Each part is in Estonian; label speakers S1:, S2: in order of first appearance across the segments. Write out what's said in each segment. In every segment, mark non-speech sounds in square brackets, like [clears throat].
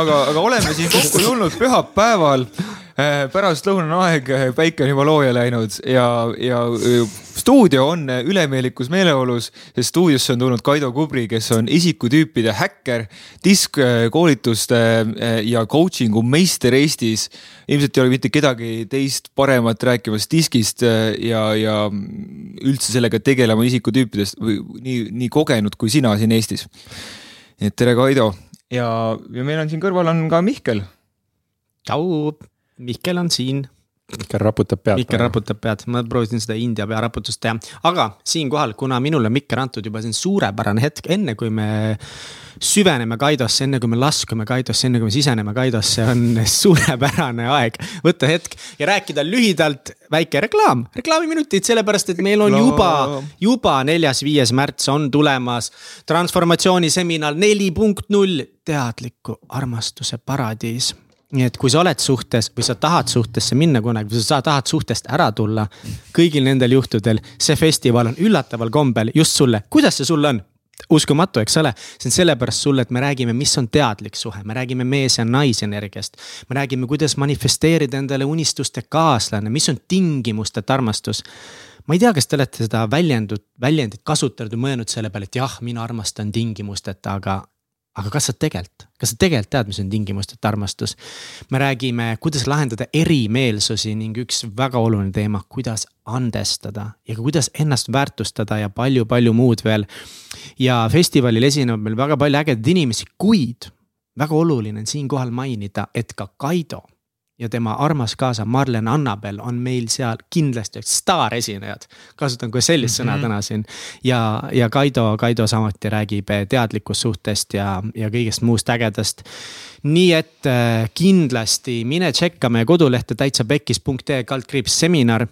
S1: aga, aga oleme siin kokku tulnud pühapäeval Äh, pärastlõunane aeg, äh, päike on juba looja läinud ja, ja äh, stuudio on ülemeelikus meeleolus, sest stuudiosse on tulnud Kaido Kubri, kes on isikutüüpide häkker, diskkoolituste ja coaching'u meister Eestis. ilmselt ei ole mitte kedagi teist paremat rääkimas diskist ja, ja üldse sellega tegelema isikutüüpidest või nii, nii kogenud kui sina siin Eestis. nii et tere, Kaido ja, ja meil on siin kõrval on ka Mihkel.
S2: tšau Mihkel on siin.
S3: Mihkel raputab pead.
S2: Mihkel raputab pead, ma proovisin seda India pearaputust teha, aga siinkohal, kuna minule on Mihkel antud juba siin suurepärane hetk, enne kui me süveneme Kaidosse, enne kui me laskume Kaidosse, enne kui me siseneme Kaidosse, on [laughs] suurepärane aeg võtta hetk ja rääkida lühidalt väike reklaam, reklaamiminutid, sellepärast et meil on juba, juba neljas-viies märts on tulemas transformatsiooniseminar neli punkt null, teadliku armastuse paradiis nii et kui sa oled suhtes või sa tahad suhtesse minna kunagi või sa tahad suhtest ära tulla. kõigil nendel juhtudel see festival on üllataval kombel just sulle, kuidas see sulle on? Uskumatu, eks ole, see on sellepärast sulle, et me räägime, mis on teadlik suhe, me räägime mees ja naisenergiast. me räägime, kuidas manifesteerida endale unistuste kaaslane, mis on tingimusteta armastus ma ei tea, kas te olete seda väljendut, väljendit kasutanud või mõelnud selle peale, et jah, mina armastan tingimusteta, aga aga kas sa tegelikult, kas sa tegelikult tead, mis on tingimusteta armastus? me räägime, kuidas lahendada erimeelsusi ning üks väga oluline teema, kuidas andestada ja ka kuidas ennast väärtustada ja palju-palju muud veel. ja festivalil esineb meil väga palju ägedaid inimesi, kuid väga oluline on siinkohal mainida, et ka Kaido ja tema armas kaasa Marlen Annabel on meil seal kindlasti staaresinejad. kasutan kohe sellist mm -hmm. sõna mhm. täna siin ja, ja Kaido, Kaido samuti räägib teadlikust suhtest ja, ja kõigest muust ägedast. nii et äh, kindlasti mine tšekka meie kodulehte täitsapekkis.ee kaldkriips seminar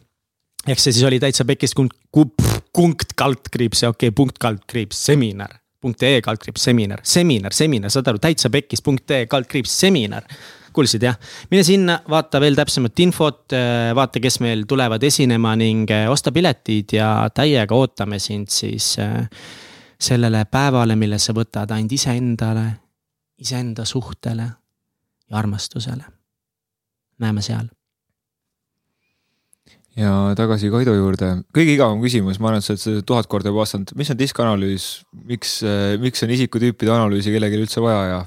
S2: ehk see siis oli täitsa pekkis punkt kaldkriips, okei okay,, punkt kaldkriips seminar punkt ee kaldkriips seminar, seminar, seminar, saad aru, täitsa pekkis punkt ee kaldkriips seminar kuulsid jah, mine sinna, vaata veel täpsemat infot, äh, vaata, kes meil tulevad esinema ning äh, osta piletid ja täiega ootame sind siis äh, sellele päevale, mille sa võtad ainult iseendale, iseenda suhtele ja armastusele. näeme seal.
S1: Ja tagasi Kaido juurde, kõige igavam küsimus, ma arvan, et sa oled seda tuhat korda juba vastanud, mis on diskanalüüs, miks, miks on isikutüüpide analüüsi kellelgi üldse vaja ja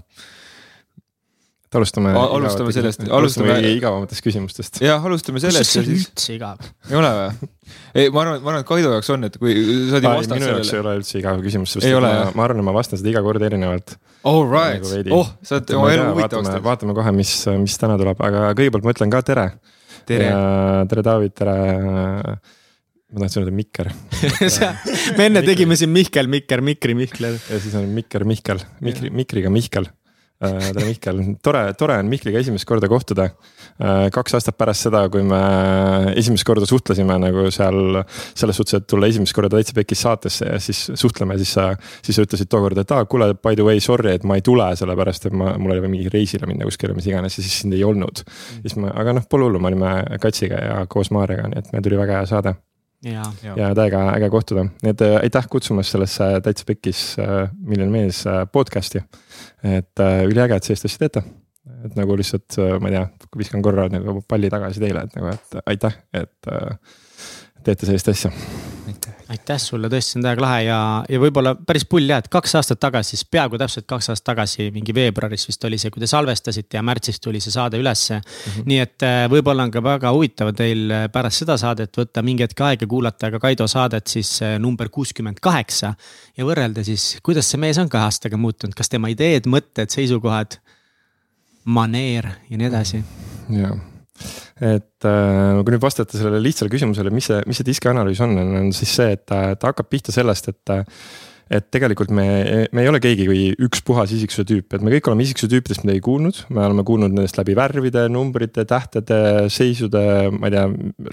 S3: alustame.
S1: alustame sellest,
S3: alustame igavamatest küsimustest.
S1: jah, alustame sellest.
S2: kas see on üldse igav?
S1: ei ole või? ei, ma arvan, ma arvan, et Kaido jaoks on, et kui sa ju vastanud
S3: sellele. minu jaoks ei ole üldse igav küsimus, sest ma, ma arvan, et ma vastan seda iga kord erinevalt.
S1: All right nagu, oh, sa oled oma elu huvitavaks
S3: teinud. vaatame kohe, mis, mis täna tuleb, aga kõigepealt ma ütlen ka tere.
S1: tere.
S3: tere, David, tere ma tahtsin öelda Mikker [laughs]
S2: me enne tegime siin Mihkel, Mikker, Mikri, Mihkler.
S3: ja siis on Mikker, Mihkel, Mikri, Mikriga Mihkel Äh, tere, Mihkel, tore, tore on Mihkliga esimest korda kohtuda. Äh, kaks aastat pärast seda, kui me esimest korda suhtlesime nagu seal selles suhtes, et tulla esimest korda Täitsa Pekis saatesse ja siis suhtleme, siis sa, siis sa ütlesid tookord, et aa, kuule, by the way, sorry, et ma ei tule, sellepärast et ma, mul oli vaja mingi reisile minna kuskile, mis iganes ja siis sind ei olnud. siis ma, aga noh, pole hullu, me olime Katsiga ja koos Maarjaga, nii et meil tuli väga hea saade
S2: ja,
S3: ja täiega äge kohtuda, nii et äh, aitäh kutsumast sellesse Täitsa Pekis äh, Miljon mees äh, podcast'i. Äh, et äh, üliäge, et sellist asja teete. et nagu lihtsalt, äh, ma ei tea, viskan korra nagu palli tagasi teile, et nagu, et aitäh, et äh, teete sellist asja
S2: aitäh sulle, tõesti, see on täiega lahe ja, ja võib-olla päris pull jah, et kaks aastat tagasi, siis peaaegu täpselt kaks aastat tagasi, mingi veebruaris vist oli see, kui te salvestasite ja märtsis tuli see saade ülesse mm. -hmm. nii et võib-olla on ka väga huvitav teil pärast seda saadet võtta mingi hetk aega kuulata ka Kaido saadet siis number kuuskümmend kaheksa. ja võrrelda siis, kuidas see mees on kahe aastaga muutunud, kas tema ideed, mõtted, seisukohad, maneer ja nii edasi.
S3: jah et äh, kui nüüd vastata sellele lihtsale küsimusele, mis see, mis see diskianalüüs on, on siis see, et ta, ta hakkab pihta sellest, et et tegelikult me, me ei ole keegi kui ükspuhas isiksuse tüüp, et me kõik oleme isiksuse tüüpidest midagi kuulnud, me oleme kuulnud nendest läbi värvide, numbrite, tähtede, seisude, ma ei tea,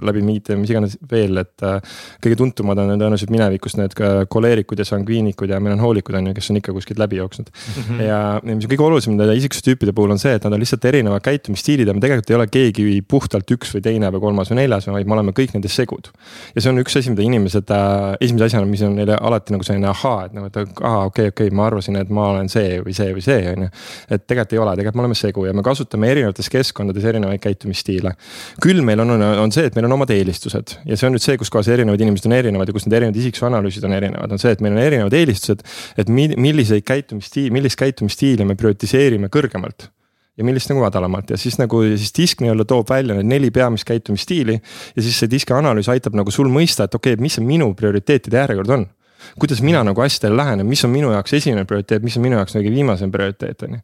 S3: läbi mingite, mis iganes veel, et. kõige tuntumad on tõenäoliselt minevikust need koleerikud ja sangviinikud ja melanhoolikud on ju, kes on ikka kuskilt läbi jooksnud mm. -hmm. ja, ja mis on kõige olulisem nende isiksuse tüüpide puhul on see, et nad on lihtsalt erinevad käitumisstiilid ja me tegelikult ei ole keegi puhtalt üks või teine või kolmas või neljas, vaid me oleme kõik nendes segud. ja see on üks asi, mida inimesed äh, esimese asjana, mis on neile alati nagu selline ahaa et nagu, et aa, okei okay,, okei okay,, ma arvasin, et ma olen see või see või see, on ju. et tegelikult ei ole, tegelikult me oleme segu ja me kasutame erinevates keskkondades erinevaid käitumisstiile. küll meil on, on, on see, et meil on omad eelistused ja see on nüüd see, kus kohas erinevad inimesed on erinevad ja kus need erinevad isiksusanalüüsid on erinevad, on see, et meil on erinevad eelistused. et milliseid käitumisstiili, millist käitumisstiili me prioritiseerime kõrgemalt ja millist nagu madalamalt ja siis nagu siis disk nii-öelda toob välja need neli peamist käitumisstiili. ja siis see diski analüüs aitab nagu sul mõista, et okei okay,, mis see minu prioriteetide järjekord on kuidas mina nagu asjadele lähenen, mis on minu jaoks esimene prioriteet, mis on minu jaoks kõige viimasem prioriteet, on ju.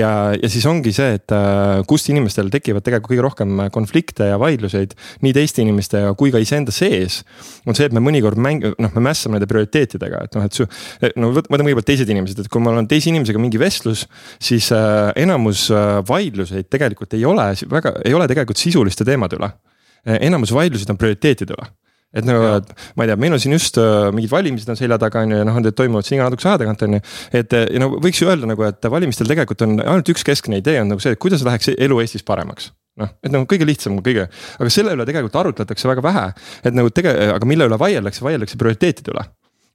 S3: ja, ja siis ongi see, et äh, kust inimestel tekivad tegelikult kõige rohkem konflikte ja vaidluseid nii teiste inimestega kui ka iseenda sees. on see, et me mõnikord mäng-, noh, me mässame nende prioriteetidega, et noh, et su, no võtame kõigepealt teised inimesed, et kui mul on teise inimesega mingi vestlus, siis äh, enamus äh, vaidluseid tegelikult ei ole väga, ei ole tegelikult sisuliste teemade üle enamus vaidlused on prioriteetide üle et nagu, et ma ei tea, meil on siin just uh, mingid valimised on selja taga on ju ja noh, need toimuvad siin iga natukese aja tagant on ju. et ja no võiks ju öelda nagu, et valimistel tegelikult on ainult üks keskne idee on nagu see, et kuidas läheks elu Eestis paremaks. Noh, et nagu kõige lihtsam, kõige, aga selle üle tegelikult arutletakse väga vähe, et nagu tege-, aga mille üle vaieldakse, vaieldakse prioriteetide üle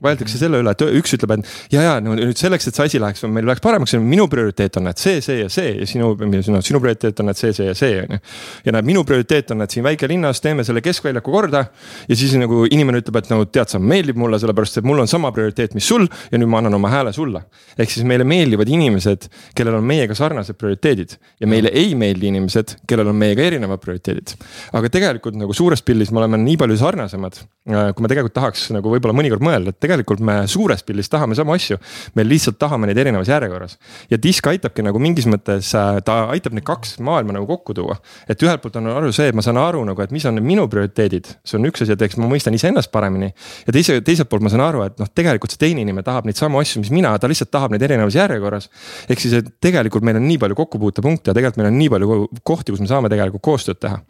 S3: vaieldakse selle üle, et üks ütleb, et ja, ja nüüd selleks, et see asi läheks, meil läheks paremaks, minu prioriteet on, et see, see ja see ja sinu, sinu, sinu prioriteet on, et see, see ja see on ju. ja näed, minu prioriteet on, et siin väikelinnas teeme selle keskväljaku korda. ja siis nagu inimene ütleb, et no tead sa, meeldib mulle, sellepärast et mul on sama prioriteet, mis sul ja nüüd ma annan oma hääle sulle. ehk siis meile meeldivad inimesed, kellel on meiega sarnased prioriteedid ja meile ei meeldi inimesed, kellel on meiega erinevad prioriteedid. aga tegelikult nagu suures pildis me oleme nii palju sarnasemad, äh, kui me tegelikult tahaks nagu võib-olla mõnikord mõelda, et tegelikult me suures pildis tahame samu asju. me lihtsalt tahame neid erinevas järjekorras ja disk aitabki nagu mingis mõttes, äh, ta aitab need kaks maailma nagu kokku tuua. et ühelt poolt on aru see, et ma saan aru nagu, et mis on need minu prioriteedid, see on üks asi, et eks ma mõistan iseennast paremini. ja teise, teiselt poolt ma saan aru, et noh, tegelikult see teine inimene tahab neid samu asju, mis mina, ta lihtsalt tahab neid erinevas järjekorras. ehk siis, et tegelikult meil on nii palju kokkupuutepunkte ja tegelikult meil on nii palju kohti, kus me saame tegelikult koostööd teha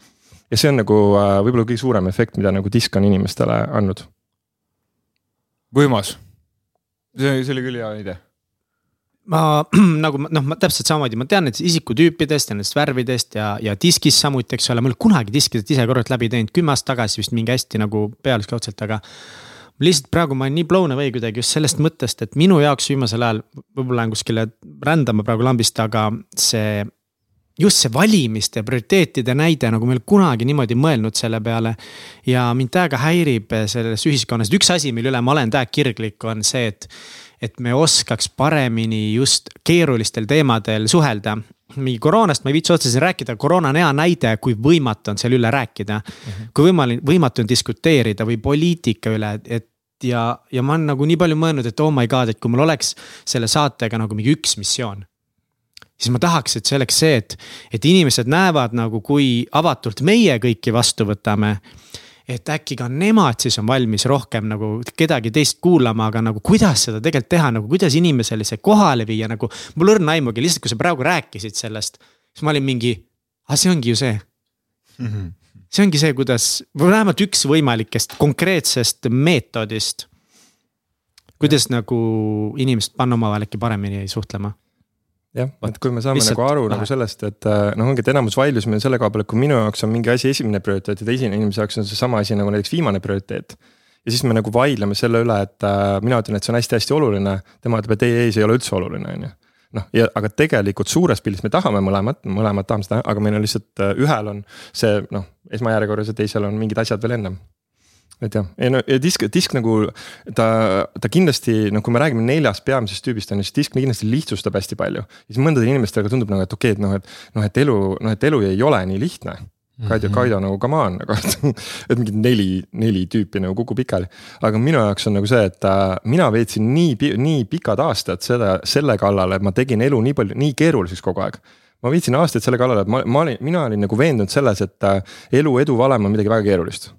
S3: ja see on nagu äh, võib-olla kõige suurem efekt, mida nagu disk on inimestele andnud
S1: võimas. see, see oli küll hea idee
S2: ma [clears throat] nagu noh, ma täpselt samamoodi, ma tean nendest isikutüüpidest ja nendest värvidest ja, ja diskis samuti, eks ole, ma ei ole kunagi diskidest ise korralt läbi teinud, kümme aastat tagasi vist mingi hästi nagu pealiskaudselt, aga. lihtsalt praegu ma olen nii blown away kuidagi just sellest mõttest, et minu jaoks viimasel ajal, võib-olla lähen kuskile rändama praegu lambist, aga see just see valimiste prioriteetide näide, nagu me ei ole kunagi niimoodi mõelnud selle peale. ja mind täiega häirib selles ühiskonnas, üks asi, mille üle ma olen täiega kirglik, on see, et. et me oskaks paremini just keerulistel teemadel suhelda. mingi koroonast ma ei viitsi otseselt rääkida, koroona on hea näide, kui võimatu on selle üle rääkida mm. -hmm. kui võimalik, võimatu on diskuteerida või poliitika üle, et ja, ja ma olen nagu nii palju mõelnud, et oh my god, et kui mul oleks selle saatega nagu mingi üks missioon siis ma tahaks, et see oleks see, et, et inimesed näevad nagu, kui avatult meie kõiki vastu võtame. et äkki ka nemad siis on valmis rohkem nagu kedagi teist kuulama, aga nagu kuidas seda tegelikult teha, nagu kuidas inimesele see kohale viia, nagu. mul õrna aimugi, lihtsalt kui sa praegu rääkisid sellest, siis ma olin mingi, ah see ongi ju see mm. -hmm. see ongi see, kuidas, või vähemalt üks võimalikest konkreetsest meetodist. kuidas nagu inimesed panna omavahel äkki paremini suhtlema
S3: jah, et kui me saame Lihtsalt nagu aru vähe. nagu sellest, et äh, noh, ongi, et enamus vaidlusi meil selle koha peal, et kui minu jaoks on mingi asi esimene prioriteet ja teise inimese jaoks on seesama asi nagu näiteks viimane prioriteet. ja siis me nagu vaidleme selle üle, et äh, mina ütlen, et see on hästi-hästi oluline, tema ütleb, et ei, ei, see ei ole üldse oluline, on ju noh, ja aga tegelikult suures pildis me tahame mõlemat, mõlemad tahame seda, aga meil on lihtsalt äh, ühel on see noh, esmajärjekorras ja teisel on mingid asjad veel ennem et jah, ei no ja disk, disk nagu ta, ta kindlasti noh, kui me räägime neljast peamisest tüübist on ju, siis disk kindlasti lihtsustab hästi palju. siis mõndadele inimestele tundub nagu, et okei okay,, et noh, et noh, et elu, noh, et elu ei ole nii lihtne. Kaido mm, -hmm. Kaido nagu come on nagu, et, mingid neli, neli tüüpi nagu kukub pikali. aga minu jaoks on nagu see, et äh, mina veetsin nii, nii pikad aastad seda, selle kallal, et ma tegin elu nii palju, nii keeruliseks kogu aeg ma viitsin aastaid selle kallal, et ma, ma olin, mina olin nagu veendunud selles, et äh, elu edu valem on midagi väga keerulist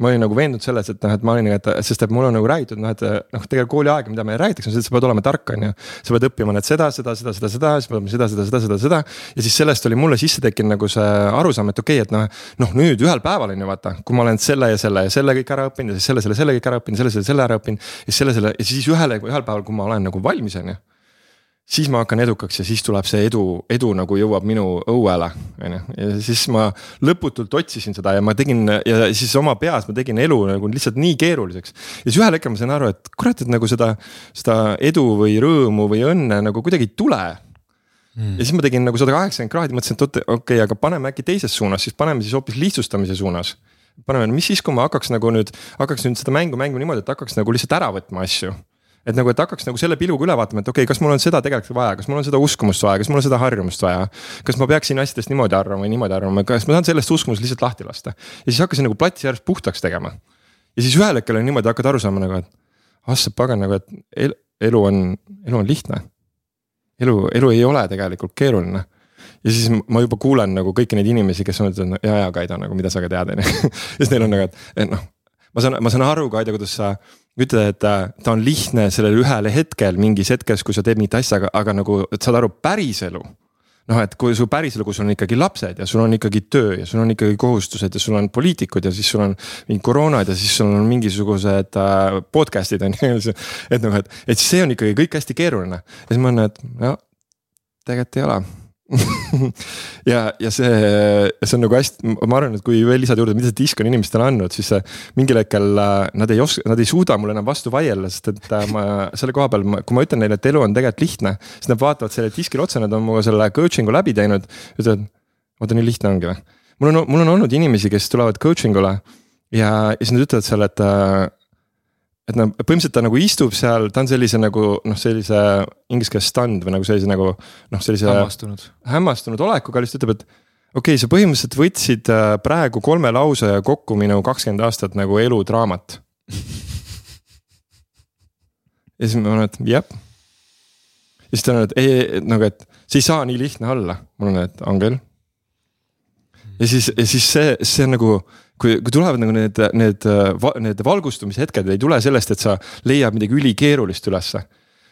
S3: ma olin nagu veendunud selles, et noh, et ma olin, et sest et mul on nagu räägitud noh, et noh, tegelikult kooliaeg, mida meile räägitakse, on see, et sa pead olema tark, on ju. sa pead õppima nüüd seda, seda, seda, seda, seda, siis pead õppima seda, seda, seda, seda, seda. ja siis sellest oli mulle sisse tekkinud nagu see arusaam, et okei okay,, et noh, noh nüüd ühel päeval on ju vaata, kui ma olen selle ja selle ja selle kõik ära õppinud ja siis selle, selle, selle kõik ära õppinud, selle, selle, selle ära õppinud. ja siis selle, selle ja siis ühele, ühel päeval, kui ma olen nagu valmis, on ju siis ma hakkan edukaks ja siis tuleb see edu, edu nagu jõuab minu õuele, on ju. ja siis ma lõputult otsisin seda ja ma tegin ja siis oma peas ma tegin elu nagu lihtsalt nii keeruliseks. ja siis ühel hetkel ma sain aru, et kurat, et nagu seda, seda edu või rõõmu või õnne nagu kuidagi ei tule mm.. ja siis ma tegin nagu sada kaheksakümmend kraadi, mõtlesin, et okei okay,, aga paneme äkki teises suunas, siis paneme siis hoopis lihtsustamise suunas paneme, mis siis, kui ma hakkaks nagu nüüd, hakkaks nüüd seda mängu mängima niimoodi, et hakkaks nagu lihtsalt ära võtma asju et nagu, et hakkaks nagu selle pilguga üle vaatama, et okei okay,, kas mul on seda tegelikult vaja, kas mul on seda uskumust vaja, kas mul on seda harjumust vaja. kas ma peaksin asjadest niimoodi arvama või niimoodi arvama, kas ma saan sellest uskumusest lihtsalt lahti lasta. ja siis hakkasin nagu platsi järjest puhtaks tegema. ja siis ühel hetkel on niimoodi, hakkad aru saama nagu, et ah sa pagan nagu, et elu on, elu on lihtne. elu, elu ei ole tegelikult keeruline ja siis ma juba kuulen nagu kõiki neid inimesi, kes on ütelnud, ja, ja Kaido nagu, mida sa ka tead, on ju. [laughs] ja siis neil on nagu, et, et noh, ma saan, ma saan aru, Kaido, kuidas sa ütled, et äh, ta on lihtne sellel ühel hetkel mingis hetkes, kui sa teed mingit asja, aga, aga nagu saad aru, päriselu. noh, et kui su päriselu, kus on ikkagi lapsed ja sul on ikkagi töö ja sul on ikkagi kohustused ja sul on poliitikud ja siis sul on mingid koroonad ja siis sul on mingisugused äh, podcast'id on ju. et noh, et, et see on ikkagi kõik hästi keeruline ja siis ma olen, et no tegelikult ei ole [laughs] ja, ja see, see on nagu hästi, ma arvan, et kui veel lisada juurde, mida see disk on inimestele andnud, siis mingil hetkel äh, nad ei oska, nad ei suuda mulle enam vastu vaielda, sest et äh, ma [laughs] selle koha peal, kui ma ütlen neile, et elu on tegelikult lihtne. siis nad vaatavad sellele diskile otsa, nad on minuga selle coaching'u läbi teinud, ütlevad, oota nii lihtne ongi või. mul on, mul on olnud inimesi, kes tulevad coaching ule ja, ja siis nad ütlevad seal, et äh, et noh, põhimõtteliselt ta nagu istub seal, ta on sellise nagu noh, sellise inglise keeles stand või nagu sellise nagu noh, sellise.
S1: hämmastunud.
S3: hämmastunud olekuga lihtsalt ütleb, et okei okay,, sa põhimõtteliselt võtsid äh, praegu kolme lause kokku minu kakskümmend aastat nagu eludraamat ja siis ma olen, et jah. ja siis ta on, et ei, nagu, et see ei saa nii lihtne olla, mul on, et on küll. Ja siis, ja siis see, see on nagu kui, kui tulevad nagu need, need, need valgustumise hetked ei tule sellest, et sa leiad midagi ülikeerulist ülesse.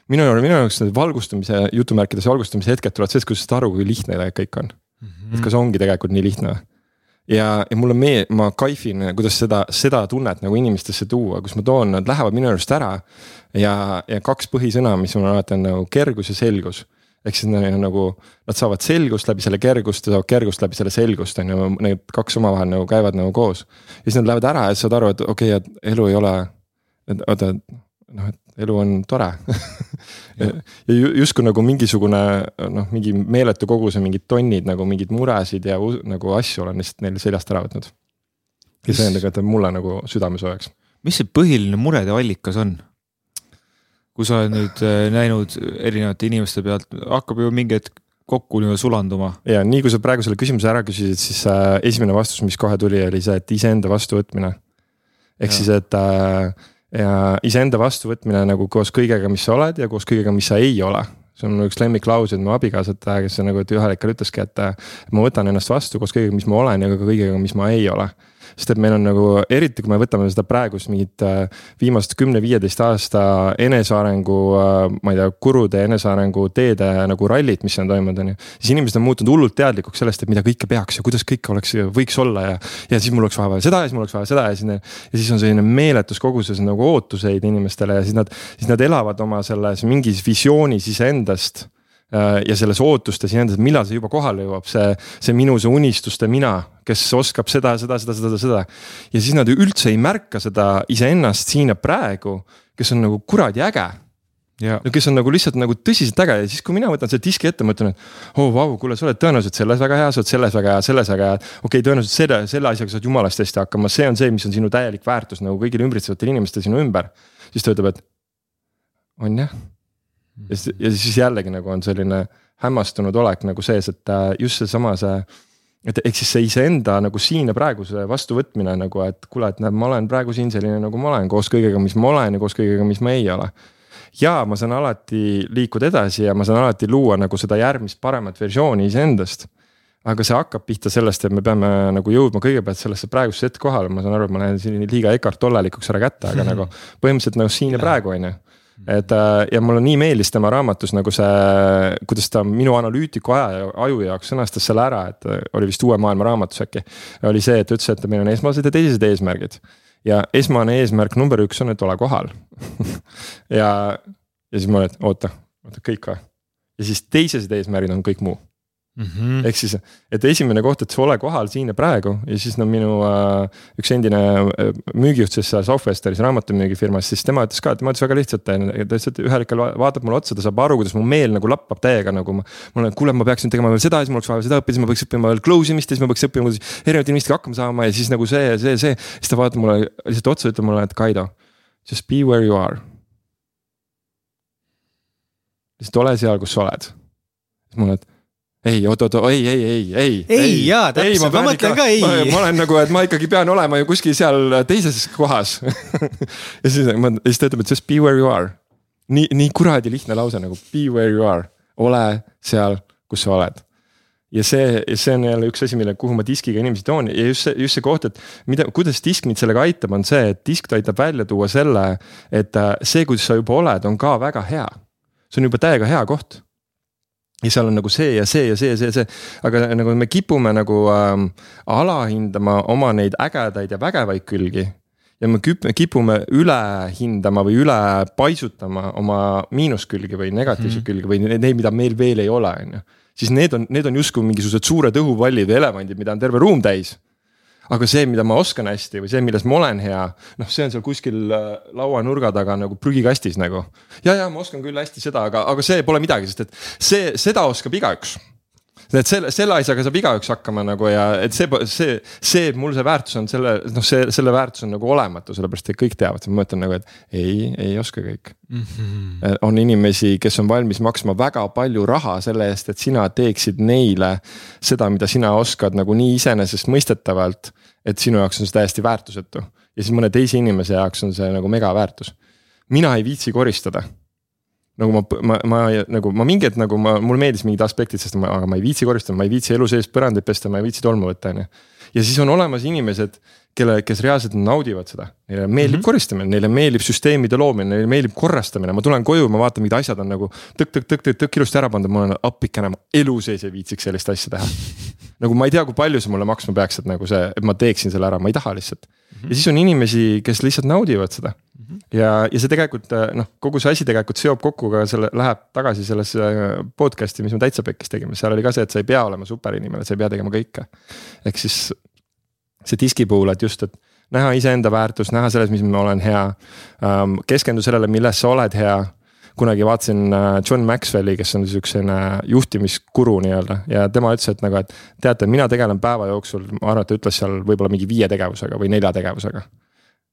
S3: minu, minu jaoks need valgustumise jutumärkides valgustumise hetked tulevad sellest, kui sa saad aru, kui lihtne kõik on mm. -hmm. et kas ongi tegelikult nii lihtne või? ja, ja mulle mee-, ma kaifin, kuidas seda, seda tunnet nagu inimestesse tuua, kus ma toon, nad lähevad minu arust ära. ja, ja kaks põhisõna, mis mul alati on nagu kergus ja selgus ehk siis neil on nagu, nad saavad selgust läbi selle kergust ja saavad kergust läbi selle selgust on ju, need kaks omavahel nagu käivad nagu koos. ja siis nad lähevad ära ja saavad aru, et okei okay,, et elu ei ole, et oota, noh, et elu on tore [laughs] ja, ja justkui nagu mingisugune noh, mingi meeletu koguse mingid tonnid nagu mingeid muresid ja nagu asju olen lihtsalt neil seljast ära võtnud. ja see on tegelikult mulle nagu südamesoojaks.
S1: mis see põhiline murede allikas on? Kui sa oled nüüd äh, näinud erinevate inimeste pealt, hakkab ju mingi hetk kokku nii-öelda sulanduma.
S3: ja nii kui sa praegu selle küsimuse ära küsisid, siis äh, esimene vastus, mis kohe tuli, oli see, et iseenda vastuvõtmine. ehk ja. siis, et äh, ja iseenda vastuvõtmine nagu koos kõigega, mis sa oled ja koos kõigega, mis sa ei ole see on üks lemmiklauseid mu abikaasat, kes nagu ühel hetkel ütleski, et ma võtan ennast vastu koos kõigega, mis ma olen ja ka kõigega, mis ma ei ole sest et meil on nagu, eriti kui me võtame seda praegust mingit äh, viimast kümne-viieteist aasta enesearengu, äh, ma ei tea, kurude enesearengu teede nagu rallit, mis on toimunud, on ju. siis inimesed on muutunud hullult teadlikuks sellest, et mida kõike peaks ja kuidas kõik oleks, võiks olla ja. ja siis mul oleks vaja seda ja siis mul oleks vaja seda ja siis, ja siis on selline meeletus koguses nagu ootuseid inimestele ja siis nad, siis nad elavad oma selles mingis visioonis iseendast ja selles ootustes ja nendes, millal see juba kohale jõuab, see, see minu, see unistuste mina, kes oskab seda, seda, seda, seda, seda. ja siis nad üldse ei märka seda iseennast siin ja praegu, kes on nagu kuradi äge. ja kes on nagu lihtsalt nagu tõsiselt äge ja siis, kui mina võtan selle diski ette, ma ütlen, et oh vau, kuule, sa oled tõenäoliselt selles väga hea, sa oled selles väga hea, selles väga hea. okei okay,, tõenäoliselt selle, selle asjaga saad jumalast hästi hakkama, see on see, mis on sinu täielik väärtus nagu kõigile ümbritsevatele inimestele sinu ümber. siis ta ütleb, et on jah ja siis, ja siis jällegi nagu on selline hämmastunud olek nagu sees, et äh, just seesama see, et ehk siis see iseenda nagu siin ja praegu see vastuvõtmine nagu, et kuule, et näed, ma olen praegu siin selline, nagu ma olen, koos kõigega, mis ma olen ja koos kõigega, mis ma ei ole. ja ma saan alati liikuda edasi ja ma saan alati luua nagu seda järgmist paremat versiooni iseendast. Aga see hakkab pihta sellest, et me peame nagu jõudma kõigepealt sellesse praegusesse hetke kohale, ma saan aru, et ma lähen siin liiga Eckart Tollelikuks ära kätte, aga nagu [laughs] põhimõtteliselt nagu siin ja praegu on ju et äh, ja mulle nii meeldis tema raamatus nagu see, kuidas ta minu analüütiku aja, aju jaoks sõnastas selle ära, et äh, oli vist Uue Maailma raamatus äkki. oli see, et ütles, et meil on esmased ja teised eesmärgid. ja esmane eesmärk number üks on, et ole kohal [laughs] ja, ja siis ma olin, et oota, oota kõik või? ja siis teised eesmärgid on kõik muu
S1: mm -hmm.
S3: ehk siis, et esimene koht, et sa ole kohal siin ja praegu ja siis no minu äh, üks endine äh, müügijuht siis seal Southwesteris raamatumüügifirmas, siis tema ütles ka, tema ütles väga lihtsalt, ta lihtsalt ühel hetkel vaatab mulle otsa, ta saab aru, kuidas mu meel nagu lappab täiega nagu ma. mul on, kuule, ma peaksin tegema veel seda ja siis mul oleks vaja seda õppida, siis ma peaks õppima veel close imist ja siis ma peaks õppima, kuidas erinevate inimestega hakkama saama ja siis nagu see, see, see. siis ta vaatab mulle lihtsalt otsa, ütleb mulle, et Kaido, just be where you are. lihtsalt ole seal, kus sa oled. siis mul, et ei, oot-oot, ei, ei, ei, ei.
S2: ei jaa, täpselt, ma mõtlen ka ei.
S3: ma olen nagu, et ma ikkagi pean olema ju kuskil seal teises kohas [laughs] ja siis ma, siis ta ütleb, et just be where you are. nii, nii kuradi lihtne lause nagu be where you are, ole seal, kus sa oled ja see, see on jälle üks asi, mille, kuhu ma diskiga inimesi toon ja just see, just see koht, et mida, kuidas disk mind sellega aitab, on see, et disk ta aitab välja tuua selle, et äh, see, kuidas sa juba oled, on ka väga hea. see on juba täiega hea koht ja seal on nagu see ja see ja see ja see ja see, aga nagu me kipume nagu ähm, alahindama oma neid ägedaid ja vägevaid külgi. ja me kipume üle hindama või üle paisutama oma miinuskülgi või negatiivseid mm külgi või neid, mida meil veel ei ole, on ju. siis need on, need on justkui mingisugused suured õhupallid või elevandid, mida on terve ruum täis aga see, mida ma oskan hästi või see, milles ma olen hea, noh, see on seal kuskil äh, lauanurga taga nagu prügikastis nagu. ja, ja ma oskan küll hästi seda, aga, aga see pole midagi, sest et see, seda oskab igaüks et selle, selle asjaga saab igaüks hakkama nagu ja et see, see, see, et mul see väärtus on selle, noh, see, selle väärtus on nagu olematu, sellepärast et kõik teavad, ma mõtlen nagu, et ei, ei oska kõik mm. -hmm. on inimesi, kes on valmis maksma väga palju raha selle eest, et sina teeksid neile seda, mida sina oskad nagu nii iseenesestmõistetavalt. et sinu jaoks on see täiesti väärtusetu ja siis mõne teise inimese jaoks on see nagu megaväärtus. mina ei viitsi koristada nagu ma, ma, ma nagu ma mingi hetk nagu ma, mulle meeldis mingid aspektid, sest ma, aga ma ei viitsi koristada, ma ei viitsi elu sees põrandaid pesta, ma ei viitsi tolmu võtta, on ju. ja siis on olemas inimesed, kelle, kes reaalselt naudivad seda, neile meeldib mm -hmm. koristamine, neile meeldib süsteemide loomine, neile meeldib korrastamine, ma tulen koju, ma vaatan, mingid asjad on nagu tõk-tõk-tõk-tõk ilusti ära pandud, ma olen appikene, ma elu sees ei viitsiks sellist asja teha [laughs] nagu ma ei tea, kui palju see mulle maksma peaks, et nagu see, et ma teeksin selle ära, ma ei taha lihtsalt. -hmm. ja siis on inimesi, kes lihtsalt naudivad seda mm. -hmm. ja, ja see tegelikult noh, kogu see asi tegelikult seob kokku ka selle, läheb tagasi sellesse äh, podcast'i, mis me täitsa pekkis tegime, seal oli ka see, et sa ei pea olema superinimene, sa ei pea tegema kõike. ehk siis see diski puhul, et just, et näha iseenda väärtust, näha selles, mis ma olen hea. Ähm, keskendu sellele, milles sa oled hea. Kunagi vaatasin äh, John Maxwell'i, kes on siuksene juhtimiskuru nii-öelda ja tema ütles, et nagu, et teate, mina tegelen päeva jooksul, ma arvan, et ta ütles seal võib-olla mingi viie tegevusega või nelja tegevusega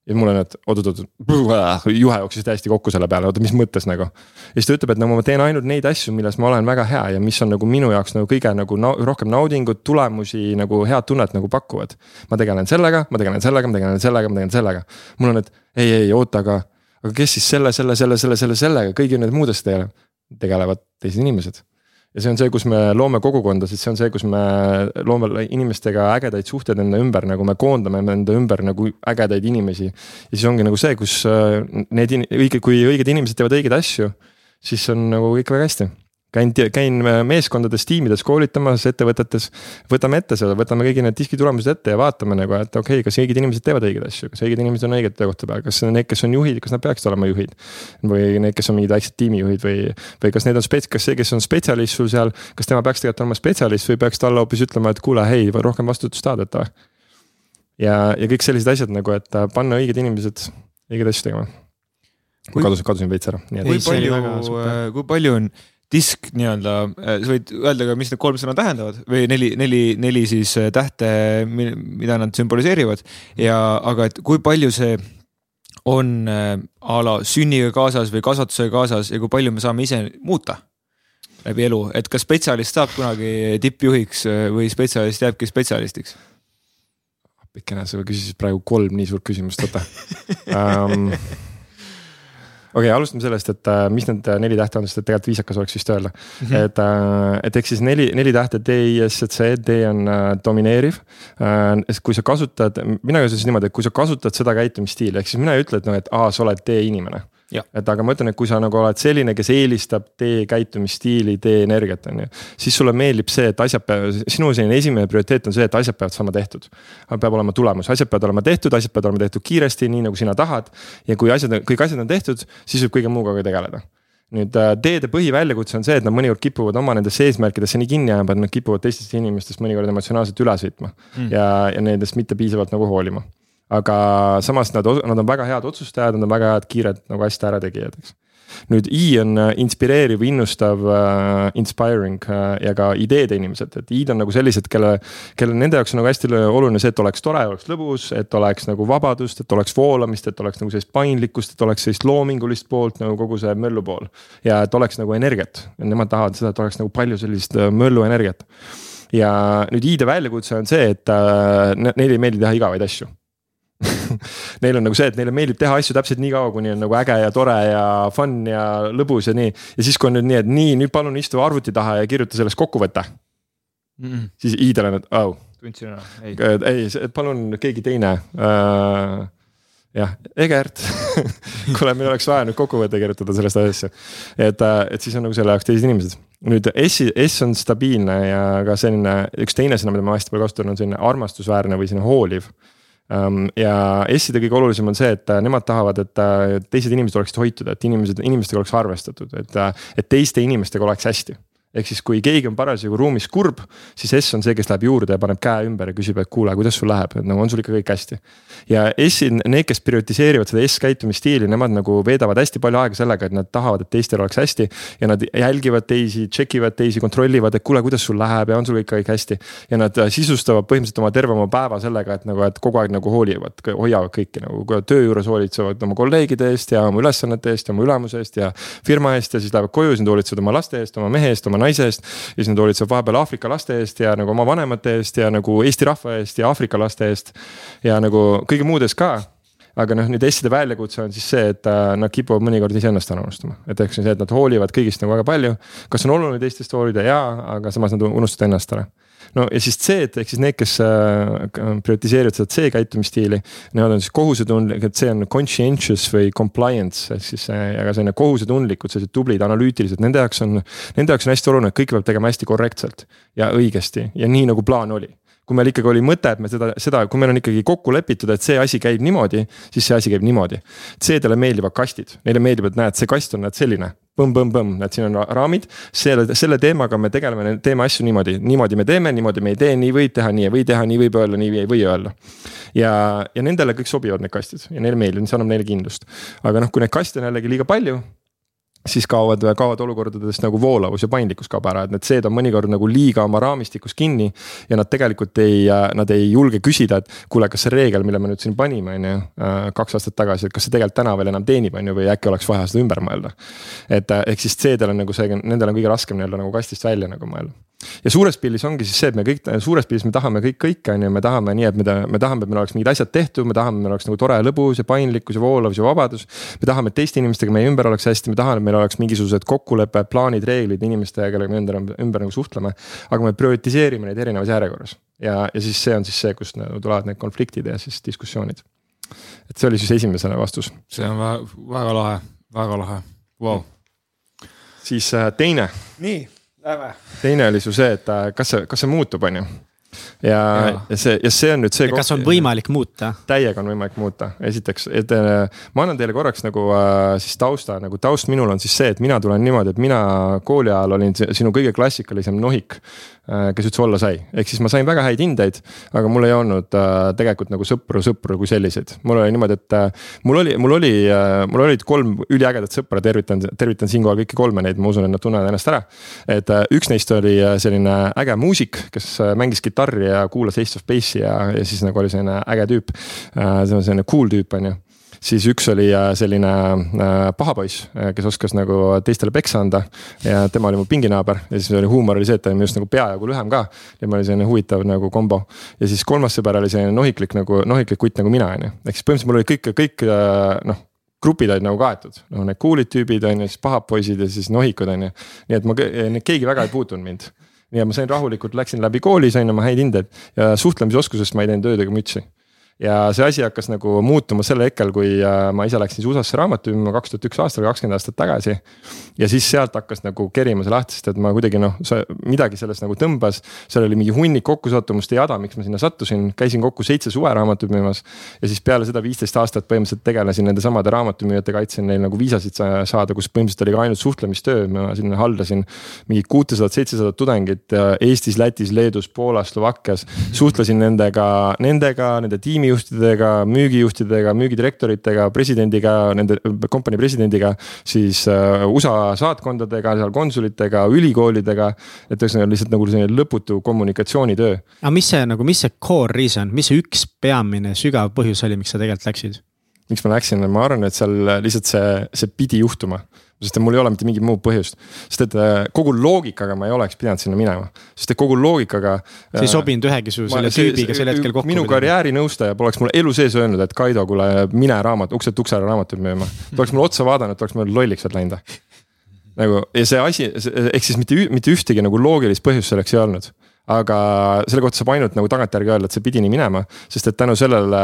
S3: ja mul on, et oot-oot-oot, [laughs] juhe jooksis täiesti kokku selle peale, oota, mis mõttes nagu. ja siis ta ütleb, et nagu ma teen ainult neid asju, milles ma olen väga hea ja mis on nagu minu jaoks nagu kõige nagu na rohkem naudingut, tulemusi nagu head tunnet nagu pakuvad. ma tegelen sellega, ma tegelen sellega, ma tegelen sellega, ma tegelen sellega. mul on, et ei, ei oota, aga, aga kes siis selle, selle, selle, selle, selle, sellega, kõigi nende muudest tegelevad teised inimesed. Ja see on see, kus me loome kogukondasid, see on see, kus me loome inimestega ägedaid suhteid enda ümber, nagu me koondame enda ümber nagu ägedaid inimesi. ja siis ongi nagu see, kus äh, need õige, kui õiged inimesed teevad õigeid asju, siis on nagu kõik väga hästi käin, käin meeskondades, tiimides koolitamas, ettevõtetes. võtame ette seda, võtame kõigi need diski tulemused ette ja vaatame nagu, et okei okay,, kas õiged inimesed teevad õigeid asju, kas õiged inimesed on õigete kohtade peal, kas need, kes on juhid, kas nad peaksid olema juhid. või need, kes on mingid väiksed tiimijuhid või, või kas need on spets-, kas see, kes on spetsialist sul seal, kas tema peaks tegelikult olema spetsialist või peaks talle hoopis ütlema, et kuule, hei, rohkem vastutust tahad võtta. ja, ja kõik sellised asjad nagu, et panna õiged inimesed õigeid asju tegema. kui kadusin, kadusin veits ära.
S1: kui palju, kui palju on disk nii-öelda, äh, sa võid öelda ka, mis need kolm sõna tähendavad või neli, neli, neli siis äh, tähte, mida nad sümboliseerivad. Ja, aga et kui palju see on äh, a la sünniga kaasas või kasvatusega kaasas ja kui palju me saame ise muuta läbi elu, et kas spetsialist saab kunagi tippjuhiks või spetsialist jääbki spetsialistiks?
S3: appikene, sa küsisid praegu kolm nii suurt küsimust, oota. Um, [laughs] okei okay,, alustame sellest, et äh, mis need äh, neli tähte on, sest et tegelikult viisakas oleks vist öelda mm. -hmm. et, äh, et ehk siis neli, neli tähte D, I, S, C, D on domineeriv. kui sa kasutad, mina kasutasin niimoodi, et kui sa kasutad seda käitumisstiili, ehk siis mina ei ütle, et noh, et aa, sa oled D-inimene et aga ma ütlen, et kui sa nagu oled selline, kes eelistab tee käitumisstiili, tee energiat, on ju. siis sulle meeldib see, et asjad peavad, sinu selline esimene prioriteet on see, et asjad peavad saama tehtud. peab olema tulemus, asjad peavad olema tehtud, asjad peavad olema tehtud kiiresti, nii nagu sina tahad. ja kui asjad, kõik asjad on tehtud, siis võib kõige muuga ka tegeleda nüüd äh, teede põhiväljakutse on see, et nad mõnikord kipuvad oma nendesse eesmärkidesse nii kinni jääma, et nad kipuvad teistest inimestest mõnikord emotsionaalselt üle sõitma mm. ja, ja nendest mitte piisavalt nagu hoolima. Aga samas nad, nad on väga head otsustajad, nad on väga head kiired nagu asjade ärategijad, eks. Nüüd I on äh, inspireeriv, innustav uh,, inspiring uh, ja ka ideede inimesed, et I-d on nagu sellised, kelle, kelle nende jaoks on nagu hästi oluline see, et oleks tore, oleks lõbus, et oleks nagu vabadust, et oleks voolamist, et oleks nagu sellist paindlikkust, et oleks sellist loomingulist poolt nagu kogu see möllu pool. ja et oleks nagu energiat, nemad tahavad seda, et oleks nagu palju sellist möllu energiat. Ja nüüd I-de väljakutse on see, et neile ei meeldi teha igavaid asju [laughs] Neil on nagu see, et neile meeldib teha asju täpselt nii kaua, kuni on nagu äge ja tore ja fun ja lõbus ja nii. ja siis, kui on nüüd nii, et nii, nüüd palun istu arvuti taha ja kirjuta sellest kokkuvõte mm. -mm. siis i-del on, et oh.
S1: tundsin ära, ei.
S3: ei, palun keegi teine uh, jah, Egert [laughs] kuule, meil oleks vaja nüüd kokkuvõte kirjutada sellest asjast. et, äh, et siis on nagu selle jaoks teised inimesed. nüüd S, S on stabiilne ja ka selline, üks teine sõna, mida ma hästi palju kasutan, on selline armastusväärne või selline hooliv Ehm, ja S-ide kõige olulisem on see, et äh, nemad tahavad, et äh, teised inimesed oleksid hoitud, et inimesed, inimestega oleks arvestatud, et, äh, et teiste inimestega oleks hästi ehk siis, kui keegi on parasjagu ruumis kurb, siis S on see, kes läheb juurde ja paneb käe ümber ja küsib, et kuule, kuidas sul läheb, et nagu on sul ikka kõik hästi. ja S-id, need, kes prioritiseerivad seda S-käitumisstiili, nemad nagu veedavad hästi palju aega sellega, et nad tahavad, et teistel oleks hästi. ja nad jälgivad teisi, check ivad teisi, kontrollivad, et kuule, kuidas sul läheb ja on sul ikka kõik hästi. ja nad äh, sisustavad põhimõtteliselt oma terve oma päeva sellega, et nagu, et kogu aeg nagu hoolivad, hoiavad kõiki nagu töö juures hoolitsevad oma kolleegide eest ja oma ülesannete eest ja oma ülemuse eest ja firma eest ja siis lähevad koju, siis nad hoolitsevad oma laste eest, oma mehe eest, oma naise eest. ja siis nad hoolitsevad vahepeal Aafrika laste eest ja nagu oma vanemate eest ja nagu Eesti rahva eest ja Aafrika laste eest. ja nagu kõige muudes ka aga noh, nüüd S-ide väljakutse on siis see, et äh, nad kipuvad mõnikord iseennast ära unustama, et ehk siis see, et nad hoolivad kõigist nagu väga palju. kas on oluline teistest hoolida, jaa, aga samas nad unustavad ennast ära no ja siis C-d ehk siis need, kes äh, prioritiseerivad seda C käitumisstiili. Nemad on siis kohusetundlikud, see on conscientious või compliance ehk siis aga selline kohusetundlikud, sellised tublid, analüütilised, nende jaoks on. Nende jaoks on hästi oluline, et kõike peab tegema hästi korrektselt ja õigesti ja nii nagu plaan oli kui meil ikkagi oli mõte, et me seda, seda, kui meil on ikkagi kokku lepitud, et see asi käib niimoodi, siis see asi käib niimoodi. C-dele meeldivad kastid, neile meeldib, et näed, see kast on näed selline põmm-põmm-põmm, näed, siin on raamid. selle, selle teemaga me tegeleme, teeme asju niimoodi, niimoodi me teeme, niimoodi me ei tee, nii võib teha, nii ei või teha, nii võib öelda, nii ei või öelda. ja, ja nendele kõik sobivad need kastid ja neile meeldib, see annab neile kindlust. aga noh, kui neid kaste on jällegi liiga palju siis kaovad, kaovad olukordadest nagu voolavus ja paindlikkus kaob ära, et need C-d on mõnikord nagu liiga oma raamistikus kinni. ja nad tegelikult ei, nad ei julge küsida, et kuule, kas see reegel, mille me nüüd siin panime, on ju, äh, kaks aastat tagasi, et kas see tegelikult täna veel enam teenib, on ju, või äkki oleks vaja seda ümber mõelda. et äh, ehk siis C-del on nagu see, nendel on kõige raskem nii-öelda nagu kastist välja nagu mõelda ja suures pildis ongi siis see, et me kõik, suures pildis me tahame kõik kõike, on ju, me tahame nii, et me, me tahame, et meil oleks mingid asjad tehtud, me tahame, et meil oleks nagu tore lõbus ja paindlikkus ja voolavus ja vabadus. me tahame, et teiste inimestega meie ümber oleks hästi, me tahame, et meil oleks mingisugused kokkulepped, plaanid, reeglid inimestega, kellega me ümber, ümber nagu suhtleme. aga me prioritiseerime neid erinevas järjekorras ja, ja siis see on siis see, kust nagu tulevad need konfliktid ja siis diskussioonid. et see oli siis esimesena vastus.
S1: see on väga, väga lahe, väga lahe wow.,
S3: siis äh, teine.
S1: nii.
S3: Teine oli su see, et äh, kas see, kas see muutub, on ju ja, ja see, ja see on nüüd see.
S2: kas on võimalik muuta?
S3: täiega on võimalik muuta, esiteks, et äh, ma annan teile korraks nagu äh, siis tausta, nagu taust minul on siis see, et mina tulen niimoodi, et mina kooli ajal olin sinu kõige klassikalisem nohik. Äh, kes üldse olla sai, ehk siis ma sain väga häid hindeid, aga mul ei olnud äh, tegelikult nagu sõpru, sõpru kui selliseid. mul oli niimoodi, et äh, mul oli, mul oli äh,, mul olid kolm üliägedat sõpra, tervitan, tervitan siinkohal kõiki kolme neid, ma usun, et nad tunnevad ennast ära. et äh, üks neist oli äh, selline äge muusik, kes äh, mängis kitarri ja kuulas Ace of Base'i ja, ja siis nagu oli selline äge tüüp äh,. see on selline cool tüüp, on ju siis üks oli äh, selline äh, paha poiss, äh, kes oskas nagu teistele peksa anda. ja tema oli mu pinginaaber ja siis oli huumor oli see, et ta oli minust nagu peajagu lühem ka. tema oli selline huvitav nagu kombo ja siis kolmas sõber oli selline nohiklik nagu, nohiklik kutt nagu mina, on ju. ehk siis põhimõtteliselt mul oli kõik, kõik noh grupid olid nagu kaetud, noh need cool'id tüübid on ju, siis pahad poisid ja siis nohikud on ju. nii et ma, keegi väga ei puutunud mind ja ma sain rahulikult, läksin läbi kooli, sain oma häid hindeid ja suhtlemisoskusest ma ei teinud ööd ega mütsi ja see asi hakkas nagu muutuma sel hetkel, kui äh, ma ise läksin USA-sse raamatu müüma kaks tuhat üks aastal, kakskümmend aastat tagasi. ja siis sealt hakkas nagu kerima see lahti, sest et ma kuidagi noh, midagi sellest nagu tõmbas. seal oli mingi hunnik kokkusattumuste jada, miks ma sinna sattusin, käisin kokku seitse suveraamatut müümas. ja siis peale seda viisteist aastat põhimõtteliselt tegelesin nende samade raamatumüüjatega, aitasin neil nagu viisasid saada, kus põhimõtteliselt oli ka ainult suhtlemistöö, ma sinna haldasin. mingi kuutesadat, seitsesadat tudengit Eestis, Lätis, Leedus, Poolas, Slovakkias. suhtlesin nendega, nendega, nende tiimi juhtidega, müügijuhtidega, müügidirektoritega, presidendiga, nende kompanii presidendiga. siis äh, USA saatkondadega, seal konsulitega, ülikoolidega. et ühesõnaga lihtsalt nagu selline lõputu kommunikatsioonitöö.
S2: aga mis see nagu, mis see core reason, mis see üks peamine sügav põhjus oli, miks sa tegelikult läksid?
S3: miks ma läksin, ma arvan, et seal lihtsalt see, see pidi juhtuma sest et mul ei ole mitte mingit muud põhjust. sest et äh, kogu loogikaga ma ei oleks pidanud sinna minema, sest et kogu loogikaga.
S2: see ei äh, sobinud ühegi su selle tüübiga sel hetkel kokku.
S3: minu karjäärinõustaja poleks mulle elu sees öelnud, et Kaido, kuule mine raamat, ukselt uksele raamatuid müüma. ta oleks mulle otsa vaadanud, ta oleks mulle lolliks veel läinud. nagu ja see asi, ehk siis mitte, mitte ühtegi nagu loogilist põhjust selleks ei olnud aga selle kohta saab ainult nagu tagantjärgi öelda, et see pidi nii minema, sest et tänu sellele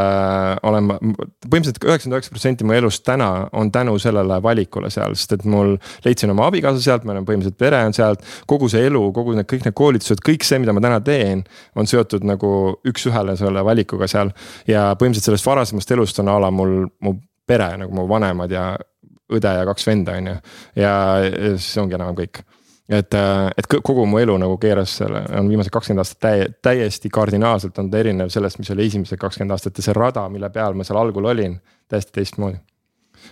S3: olen ma, põhimõtteliselt üheksakümmend üheksa protsenti mu elust täna on tänu sellele valikule seal, sest et mul leidsin oma abikaasa sealt, me oleme põhimõtteliselt pere on sealt. kogu see elu, kogu need kõik need koolitused, kõik see, mida ma täna teen, on seotud nagu üks-ühele selle valikuga seal. ja põhimõtteliselt sellest varasemast elust on a la mul, mu pere nagu mu vanemad ja õde ja kaks venda, on ju, ja see ongi enam-vähem kõik et, et kogu mu elu nagu keeras selle, on viimased kakskümmend aastat täie, täiesti kardinaalselt on ta erinev sellest, mis oli esimesed kakskümmend aastat ja see rada, mille peal ma seal algul olin, täiesti teistmoodi.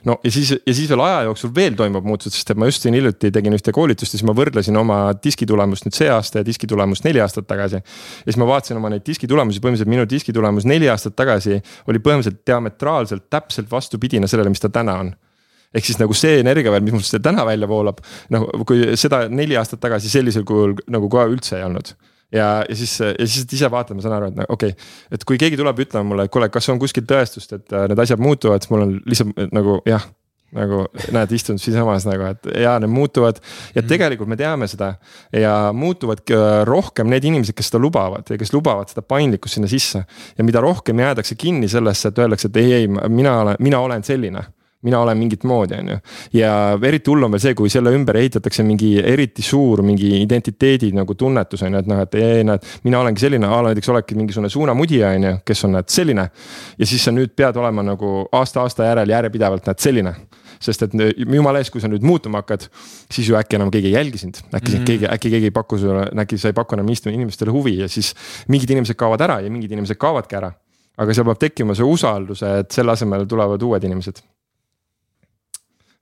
S3: no ja siis, ja siis veel aja jooksul veel toimub muutused, sest et ma just siin hiljuti tegin ühte koolitust ja siis ma võrdlesin oma diskitulemust nüüd see aasta ja diskitulemust neli aastat tagasi. ja siis ma vaatasin oma neid diskitulemusi, põhimõtteliselt minu diskitulemus neli aastat tagasi oli põhimõtteliselt diametraalselt täpselt vastupidine sellele, mis ta täna on ehk siis nagu see energia veel, mis mul täna välja voolab, noh kui seda neli aastat tagasi sellisel kujul nagu kohe üldse ei olnud ja, ja siis, ja siis ise vaatan, ma saan aru, et no okei okay,, et kui keegi tuleb ütlema mulle, et kuule, kas on kuskil tõestust, et äh, need asjad muutuvad, siis mul on lihtsalt nagu jah nagu näed, istun siinsamas nagu, et ja need muutuvad ja mm. tegelikult me teame seda. ja muutuvad rohkem need inimesed, kes seda lubavad ja kes lubavad seda paindlikkust sinna sisse. ja mida rohkem jäädakse kinni sellesse, et öeldakse, et ei, ei, mina olen, mina olen selline mina olen mingit moodi, on ju. ja eriti hull on veel see, kui selle ümber ehitatakse mingi eriti suur mingi identiteedi nagu tunnetus on ju, et noh, et ei, näed, mina olengi selline, a la näiteks oledki mingisugune suunamudija on ju, kes on näed selline. ja siis sa nüüd pead olema nagu aasta-aasta järel järjepidevalt näed selline sest et jumala eest, kui sa nüüd muutuma hakkad, siis ju äkki enam keegi ei jälgi sind, äkki mm -hmm. keegi, äkki keegi ei paku sulle, äkki sa ei paku enam inimestele huvi ja siis mingid inimesed kaovad ära ja mingid inimesed kaovadki ära. aga seal peab tekkima see usaldus, et selle asemel tulevad uued inimesed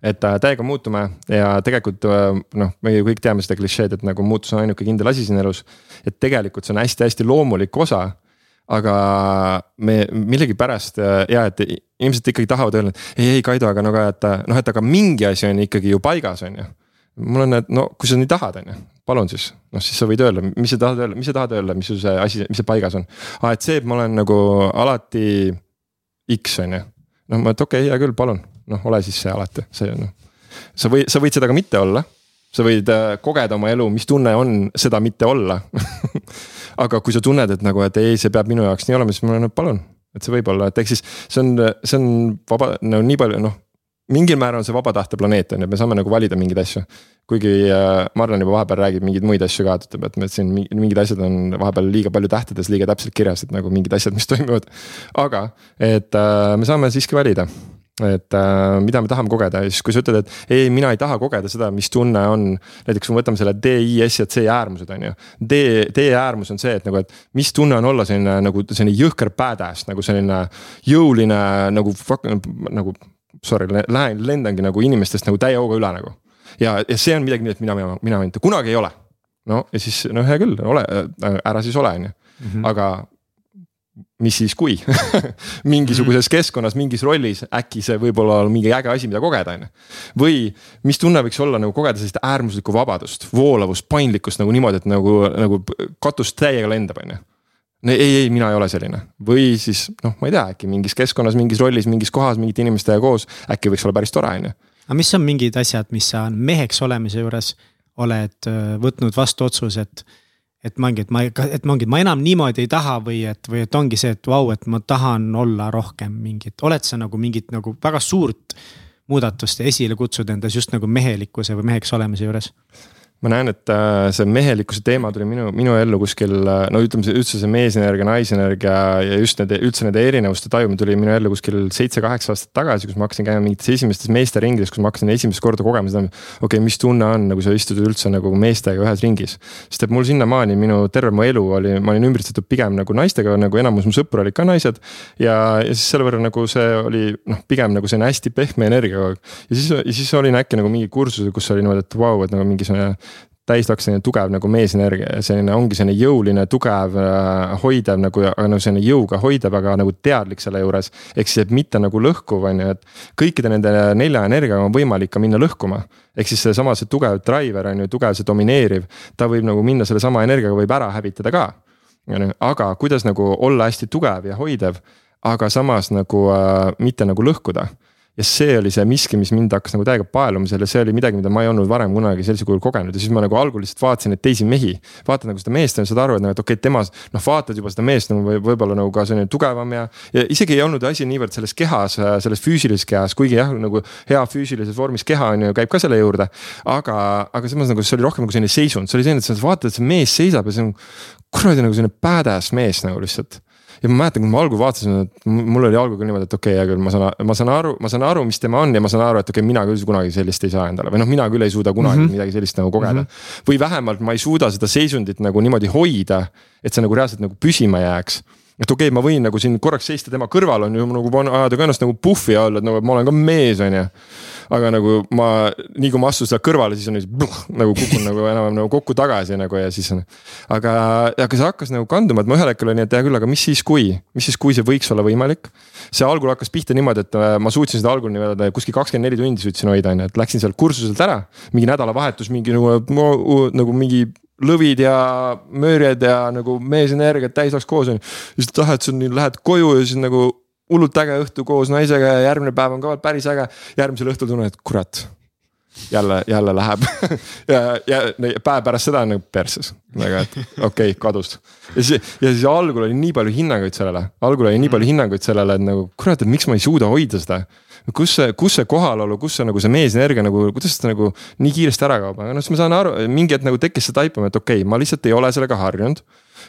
S3: et äh, täiega muutume ja tegelikult äh, noh, me ju kõik teame seda klišeed, et nagu muutus on ainuke kindel asi siin elus. et tegelikult see on hästi-hästi loomulik osa. aga me millegipärast äh, ja et inimesed ikkagi tahavad öelda, et ei, ei Kaido, aga no aga, et noh, et aga mingi asi on ikkagi ju paigas, on ju. mul on, et no kui sa nii tahad, on ju, palun siis, noh siis sa võid öelda, mis sa tahad öelda, mis sa tahad öelda, mis sul see asi, mis see paigas on. aa, et see, et ma olen nagu alati X on ju, noh ma, et okei okay,, hea küll, palun noh, ole siis see alati, see noh. sa võid, sa võid seda ka mitte olla. sa võid äh, kogeda oma elu, mis tunne on seda mitte olla [laughs] aga kui sa tunned, et nagu, et ei, see peab minu jaoks nii olema, siis ma olen, palun, et see võib olla, et ehk siis see on, see on vaba, no nii palju noh mingil määral on see vaba tahte planeet on ju, me saame nagu valida mingeid asju. kuigi äh, Marlen juba vahepeal räägib mingeid muid asju ka, et ütleb, et me siin mingid asjad on vahepeal liiga palju tähtedes liiga täpselt kirjas, et nagu mingid asjad, mis [laughs] toimuvad. aga, et äh, me saame siiski valida et äh, mida me tahame kogeda ja siis, kui sa ütled, et ei, mina ei taha kogeda seda, mis tunne on. näiteks kui me võtame selle D, I, S ja C äärmused on ju. D, D äärmus on see, et nagu, et mis tunne on olla selline nagu selline jõhker badass nagu selline jõuline nagu fuck nagu. Sorry, lähen lendangi nagu inimestest nagu täie hooga üle nagu. ja, ja see on midagi, mida mina, mina, mina mitte kunagi ei ole. no ja siis no hea küll, ole, ära siis ole, on ju. Mhm. aga mis siis, kui [laughs] mingisuguses keskkonnas, mingis rollis äkki see võib olla mingi äge asi, mida kogeda, on ju. või mis tunne võiks olla nagu kogeda sellist äärmuslikku vabadust, voolavust, paindlikkust nagu niimoodi, et nagu, nagu katus täiega lendab, on ju ei, ei, mina ei ole selline või siis noh, ma ei tea, äkki mingis keskkonnas, mingis rollis, mingis kohas mingite inimestega koos, äkki võiks olla päris tore, on ju.
S2: aga mis on mingid asjad, mis sa meheks olemise juures oled äh, võtnud vastu otsuse, et et ma ongi, et ma, et ma ongi, ma enam niimoodi ei taha või et, või et ongi see, et vau, et ma tahan olla rohkem mingit, oled sa nagu mingit nagu väga suurt muudatust esile kutsuda endas just nagu mehelikkuse või meheks olemise juures?
S3: Ma näen, et äh, see mehelikkuse teema tuli minu, minu ellu kuskil äh, no ütleme, üldse see meesenergia, naisenergia ja just nende, üldse nende erinevuste tajumine tuli minu ellu kuskil seitse-kaheksa aastat tagasi, kus ma hakkasin käima mingites esimestes meesteringides, kus ma hakkasin esimest korda kogema seda. okei okay,, mis tunne on nagu sa istud üldse nagu meestega ühes ringis. sest et mul sinnamaani minu terve mu elu oli, ma olin ümbritsetud pigem nagu naistega, nagu enamus mu sõpru olid ka naised. ja, ja siis selle võrra nagu see oli noh, pigem nagu selline hästi pehme energia kogu aeg. ja siis, ja siis olin äkki nagu mingi kursusel, kus oli niimoodi, et vau wow,, et nagu mingisugune täislaks selline tugev nagu meesenergia selline ongi selline jõuline, tugev, äh, hoidev nagu, aga nagu selline jõuga hoidev, aga nagu teadlik selle juures. ehk siis, et mitte nagu lõhkuv, on ju, et kõikide nende nelja energiaga on võimalik ka minna lõhkuma. ehk siis seesama, see tugev driver on ju, tugev, see domineeriv, ta võib nagu minna sellesama energiaga, võib ära hävitada ka. aga kuidas nagu olla hästi tugev ja hoidev, aga samas nagu äh, mitte nagu lõhkuda ja see oli see miski, mis mind hakkas nagu täiega paeluma seal ja see oli midagi, mida ma ei olnud varem kunagi sellisel kujul kogenud ja siis ma nagu algul lihtsalt vaatasin neid teisi mehi. vaatad nagu seda meest ja saad aru, et nagu, et okei okay,, tema noh, vaatad juba seda meest nagu või võib-olla nagu ka selline tugevam ja. ja isegi ei olnud asi niivõrd selles kehas, selles füüsilises kehas, kuigi jah, nagu hea füüsilises vormis keha on ju, käib ka selle juurde. aga, aga samas nagu see oli rohkem nagu selline seisund, see oli selline, et sa vaatad, et see mees seisab ja see on kuradi nagu selline badass mees nagu lihtsalt ja ma mäletan, kui ma algul vaatasin, et mul oli algul niimoodi, et okei okay,, hea küll, ma saan, ma saan aru, ma saan aru, mis tema on ja ma saan aru, et okei okay,, mina küll kunagi sellist ei saa endale või noh, mina küll ei suuda kunagi mm -hmm. midagi sellist nagu kogeda mm. -hmm. või vähemalt ma ei suuda seda seisundit nagu niimoodi hoida, et see nagu reaalselt nagu püsima jääks et okei okay,, ma võin nagu siin korraks seista tema kõrval on ju nagu ajada ka ennast nagu puhvi alla, et nagu ma olen ka mees, on ju aga nagu ma, nii kui ma astun sealt kõrvale, siis on nagu kukun nagu enam-vähem nagu kokku tagasi nagu ja siis on. aga, aga see hakkas nagu kanduma, et ma ühel hetkel olin, et hea küll, aga mis siis, kui, mis siis, kui see võiks olla võimalik. see algul hakkas pihta niimoodi, et äh, ma suutsin seda algul nii-öelda kuskil kakskümmend neli tundi suutsin hoida, on ju, et läksin sealt kursuselt ära. mingi nädalavahetus, mingi nagu, nagu mingi lõvid ja mööriad ja nagu meesenergiat täis oleks koos on ju. siis tahad, sa lähed koju ja siis nagu hullult äge õhtu koos naisega ja järgmine päev on ka päris äge. järgmisel õhtul tunnen, et kurat, jälle, jälle läheb [laughs] ja, ja päev pärast seda on nagu perses, nagu et okei okay,, kadus. ja siis, ja siis algul oli nii palju hinnanguid sellele, algul oli nii palju hinnanguid sellele, et nagu kurat, et miks ma ei suuda hoida seda. Kus see, kus see kohalolu, kus see nagu see meesenergia nagu, kuidas ta nagu nii kiiresti ära kaob, aga noh, siis ma saan aru, mingi hetk nagu tekkis see taipamine, et okei okay,, ma lihtsalt ei ole sellega harjunud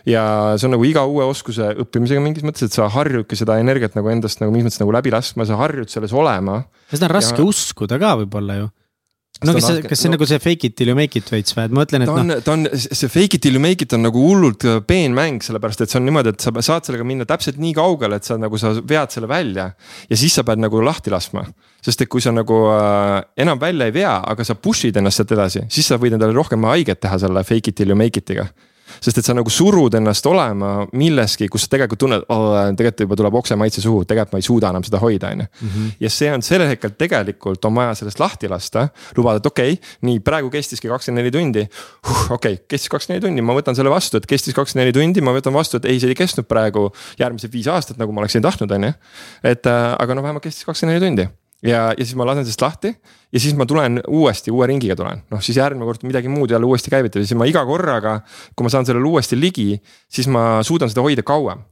S3: ja see on nagu iga uue oskuse õppimisega mingis mõttes, et sa harjudki seda energiat nagu endast nagu mingis mõttes nagu läbi laskma, sa harjud selles olema.
S2: seda on raske ja... uskuda ka võib-olla ju no kas see, kas see on no, nagu see fake it till you make it veits või, et ma mõtlen, et
S3: ta on no., ta on, see fake it till you make it on nagu hullult äh, peen mäng, sellepärast et see on niimoodi, et sa saad sellega minna täpselt nii kaugele, et sa nagu sa vead selle välja. ja siis sa pead nagu lahti laskma, sest et kui sa nagu äh, enam välja ei vea, aga sa push'id ennast sealt edasi, siis sa võid endale rohkem haiget teha selle fake it till you make it'iga sest et sa nagu surud ennast olema milleski, kus sa tegelikult tunned oh,, tegelikult juba tuleb oksemaitse suhu, tegelikult ma ei suuda enam seda hoida, on ju. Mhm. ja see on sellel hetkel tegelikult on vaja sellest lahti lasta, lubada, et okei okay,, nii praegu kestiski kakskümmend neli tundi huh,. okei okay,, kestis kakskümmend neli tundi, ma võtan selle vastu, et kestis kakskümmend neli tundi, ma võtan vastu, et ei, see ei kestnud praegu järgmised viis aastat, nagu ma oleksin tahtnud, on ju. et äh, aga no vähemalt kestis kakskümmend neli tundi ja, ja siis ma lasen sellest lahti ja siis ma tulen uuesti uue ringiga tulen, noh siis järgmine kord midagi muud jälle uuesti käivitada, siis ma iga korraga, kui ma saan sellele uuesti ligi, siis ma suudan seda hoida kauem.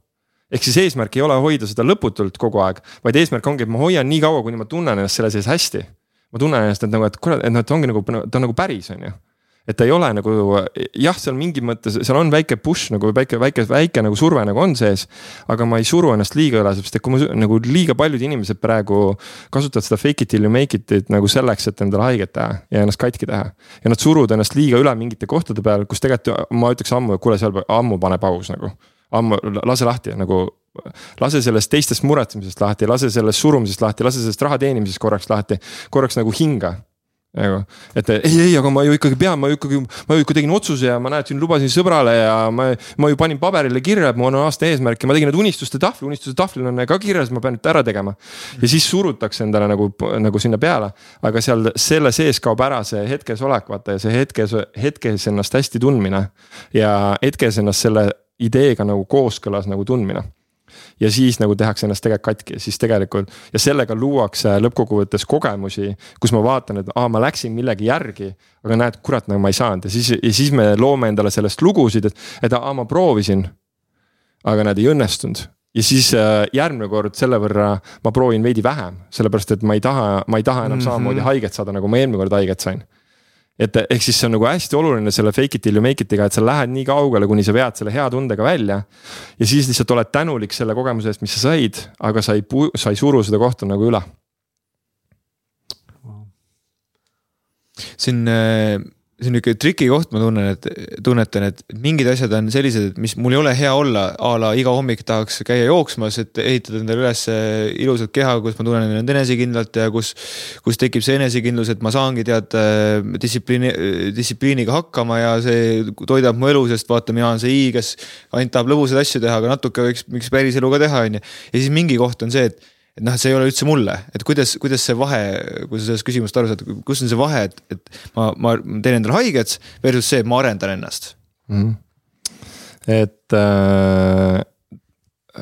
S3: Ehk siis eesmärk ei ole hoida seda lõputult kogu aeg, vaid eesmärk ongi, et ma hoian nii kaua, kuni ma tunnen ennast selle sees hästi. ma tunnen ennast, et nagu, et kurat, et noh, et ongi nagu, ta on nagu päris, on ju et ta ei ole nagu jah, seal mingis mõttes, seal on väike push nagu väike, väike, väike nagu surve nagu on sees. aga ma ei suru ennast liiga üle, sest et kui ma nagu liiga paljud inimesed praegu kasutavad seda fake it till you make it'it nagu selleks, et endale haiget teha ja ennast katki teha. ja nad suruvad ennast liiga üle mingite kohtade peal, kus tegelikult ma ütleks ammu, kuule, seal ammu pane paus nagu. ammu, lase lahti nagu lase sellest teistest muretsemisest lahti, lase sellest surumisest lahti, lase sellest raha teenimisest korraks lahti, korraks nagu hinga nagu, et ei, ei, aga ma ju ikkagi pean, ma ju ikkagi, ma ju ikka tegin otsuse ja ma näetasin, lubasin sõbrale ja ma, ma ju panin paberile kirja, et mul on aasta eesmärk ja ma tegin need unistuste tahvli, unistuste tahvlil on ka kirjas, ma pean nüüd ära tegema. ja siis surutakse endale nagu, nagu sinna peale, aga seal selle sees kaob ära see hetkes olek, vaata ja see hetkes, hetkes ennast hästi tundmine. ja hetkes ennast selle ideega nagu kooskõlas nagu tundmine ja siis nagu tehakse ennast tegelikult katki, siis tegelikult ja sellega luuakse lõppkokkuvõttes kogemusi, kus ma vaatan, et aa, ma läksin millegi järgi, aga näed, kurat, nagu ma ei saanud ja siis, ja siis me loome endale sellest lugusid, et, et aa, ma proovisin. aga nad ei õnnestunud ja siis äh, järgmine kord selle võrra ma proovin veidi vähem, sellepärast et ma ei taha, ma ei taha enam mm -hmm. samamoodi haiget saada, nagu ma eelmine kord haiget sain. Et ehk siis see on nagu hästi oluline selle fake it till you make it'iga, et sa lähed nii kaugele, kuni sa vead selle hea tundega välja. ja siis lihtsalt oled tänulik selle kogemuse eest, mis sa said, aga sa ei, sa ei suru seda kohta nagu üle.
S1: siin äh, see on nihuke triki koht, ma tunnen, et tunnetan, et mingid asjad on sellised, et mis mul ei ole hea olla, a la iga hommik tahaks käia jooksmas, et ehitada endale üles ilusat keha, kus ma tunnen end enesekindlalt ja kus. kus tekib see enesekindlus, et ma saangi tead distsipliini, distsipliiniga hakkama ja see toidab mu elu, sest vaata, mina olen see i, kes ainult tahab lõbusaid asju teha, aga natuke võiks, võiks päris elu ka teha, on ju. ja siis mingi koht on see, et et noh, see ei ole üldse mulle, et kuidas, kuidas see vahe, kui sa sellest küsimusest aru saad, kus on see vahe, et, et ma, ma teen endale haiget versus see, et ma arendan ennast
S3: mm. -hmm. et äh,